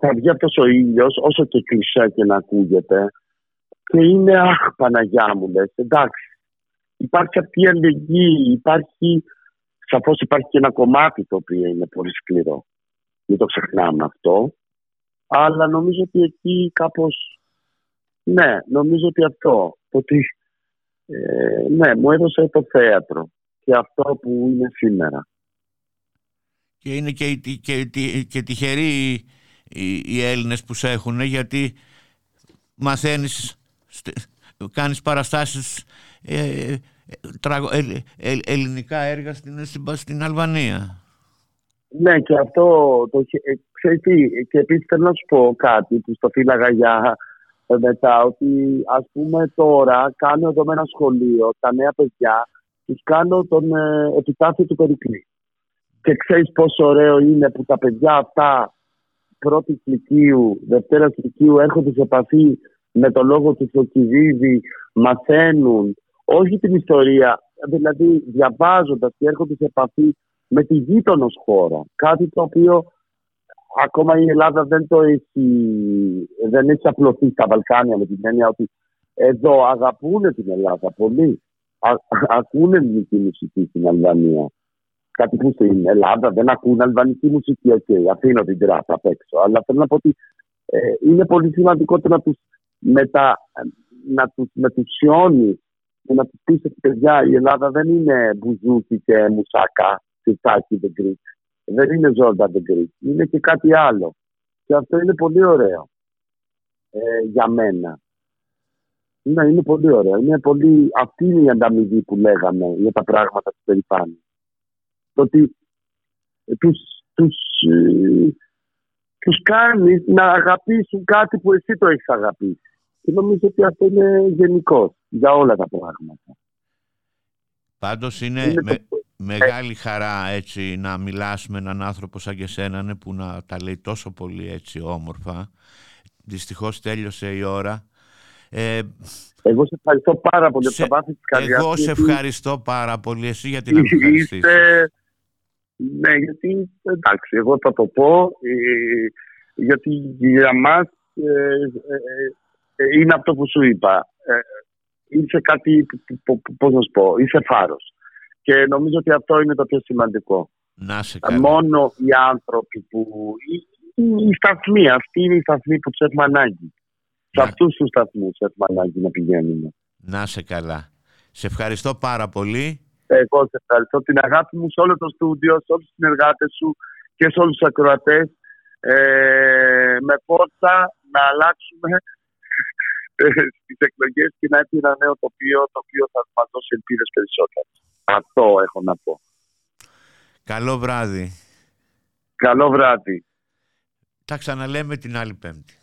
θα βγει αυτός ο ήλιος, όσο και κλεισέ και να ακούγεται, και είναι αχ Παναγιά μου λες, εντάξει. Υπάρχει αυτή η αλληλεγγύη, υπάρχει, σαφώς υπάρχει και ένα κομμάτι το οποίο είναι πολύ σκληρό. Μην το ξεχνάμε αυτό. Αλλά νομίζω ότι εκεί κάπως, ναι, νομίζω ότι αυτό, ότι ε, ναι, μου έδωσε το θέατρο και αυτό που είναι σήμερα. Και είναι και, και, και, και τυχεροί οι, οι Έλληνες που σε έχουν γιατί μαθαίνεις κάνεις παραστάσεις ε, ε, ελληνικά έργα στην, στην, Αλβανία. Ναι και αυτό το ε, ξέρεις τι, και επίσης θέλω να σου πω κάτι που στο φύλαγα για μετά ότι ας πούμε τώρα κάνω εδώ με ένα σχολείο τα νέα παιδιά τους κάνω τον ε, επιτάφιο του Περικλή. Και ξέρεις πόσο ωραίο είναι που τα παιδιά αυτά πρώτης λυκείου, δευτέρας λυκείου έρχονται σε επαφή με το λόγο του Φωκιδίδη μαθαίνουν όχι την ιστορία, δηλαδή διαβάζοντας και έρχονται σε επαφή με τη γείτονος χώρα. Κάτι το οποίο ακόμα η Ελλάδα δεν το έχει, δεν έχει απλωθεί στα Βαλκάνια με την έννοια ότι εδώ αγαπούν την Ελλάδα πολύ. Α, ακούνε ελληνική μουσική στην Αλβανία. κάτι που στην Ελλάδα δεν ακούν αλβανική μουσική. Okay, αφήνω την τραπ απ' έξω. Αλλά θέλω να πω ότι ε, είναι πολύ σημαντικό να τους μετα, να τους μετουσιώνει και να τους πει ότι παιδιά η Ελλάδα δεν είναι μπουζούκι και μουσάκα, τσιτσάκι the Greek. Δεν είναι ζώντα the Greek. Είναι και κάτι άλλο. Και αυτό είναι πολύ ωραίο ε, για μένα. Ναι, είναι πολύ ωραίο. Είναι πολύ... Αυτή είναι η ανταμοιβή που λέγαμε για τα πράγματα του περηφάνεια. Το ότι τους, τους, ε, τους κάνεις να αγαπήσουν κάτι που εσύ το έχεις αγαπήσει. Και νομίζω ότι αυτό είναι γενικός για όλα τα πράγματα. Πάντως είναι, μεγάλη χαρά έτσι να μιλάς με έναν άνθρωπο σαν και σένα ναι, που να τα λέει τόσο πολύ έτσι όμορφα. Δυστυχώς τέλειωσε η ώρα. Ε, εγώ σε ευχαριστώ πάρα πολύ σε, από τα καρδιάς. Εγώ σε ευχαριστώ πάρα πολύ. Εσύ γιατί να με ευχαριστήσεις; Ναι, γιατί εντάξει, εγώ θα το πω. Ε, γιατί για μας ε, ε, είναι αυτό που σου είπα. Είσαι κάτι, πώς να σου πω, είσαι φάρος. Και νομίζω ότι αυτό είναι το πιο σημαντικό. Να σε καλά. Μόνο οι άνθρωποι που... Οι, οι σταθμοί, αυτοί είναι οι σταθμοί που τους έχουμε ανάγκη. Σε αυτούς τους σταθμούς έχουμε ανάγκη να πηγαίνουμε. Να σε καλά. Σε ευχαριστώ πάρα πολύ. Εγώ σε ευχαριστώ. Την αγάπη μου σε όλο το στούντιο, σε όλους τους συνεργάτες σου και σε όλους τους ακροατές. Ε, με πόρτα να αλλάξουμε ε, στι εκλογές και να έρθει ένα νέο τοπίο το οποίο θα μας δώσει ελπίδες περισσότερε. Αυτό έχω να πω. Καλό βράδυ. Καλό βράδυ. Τα ξαναλέμε την άλλη Πέμπτη.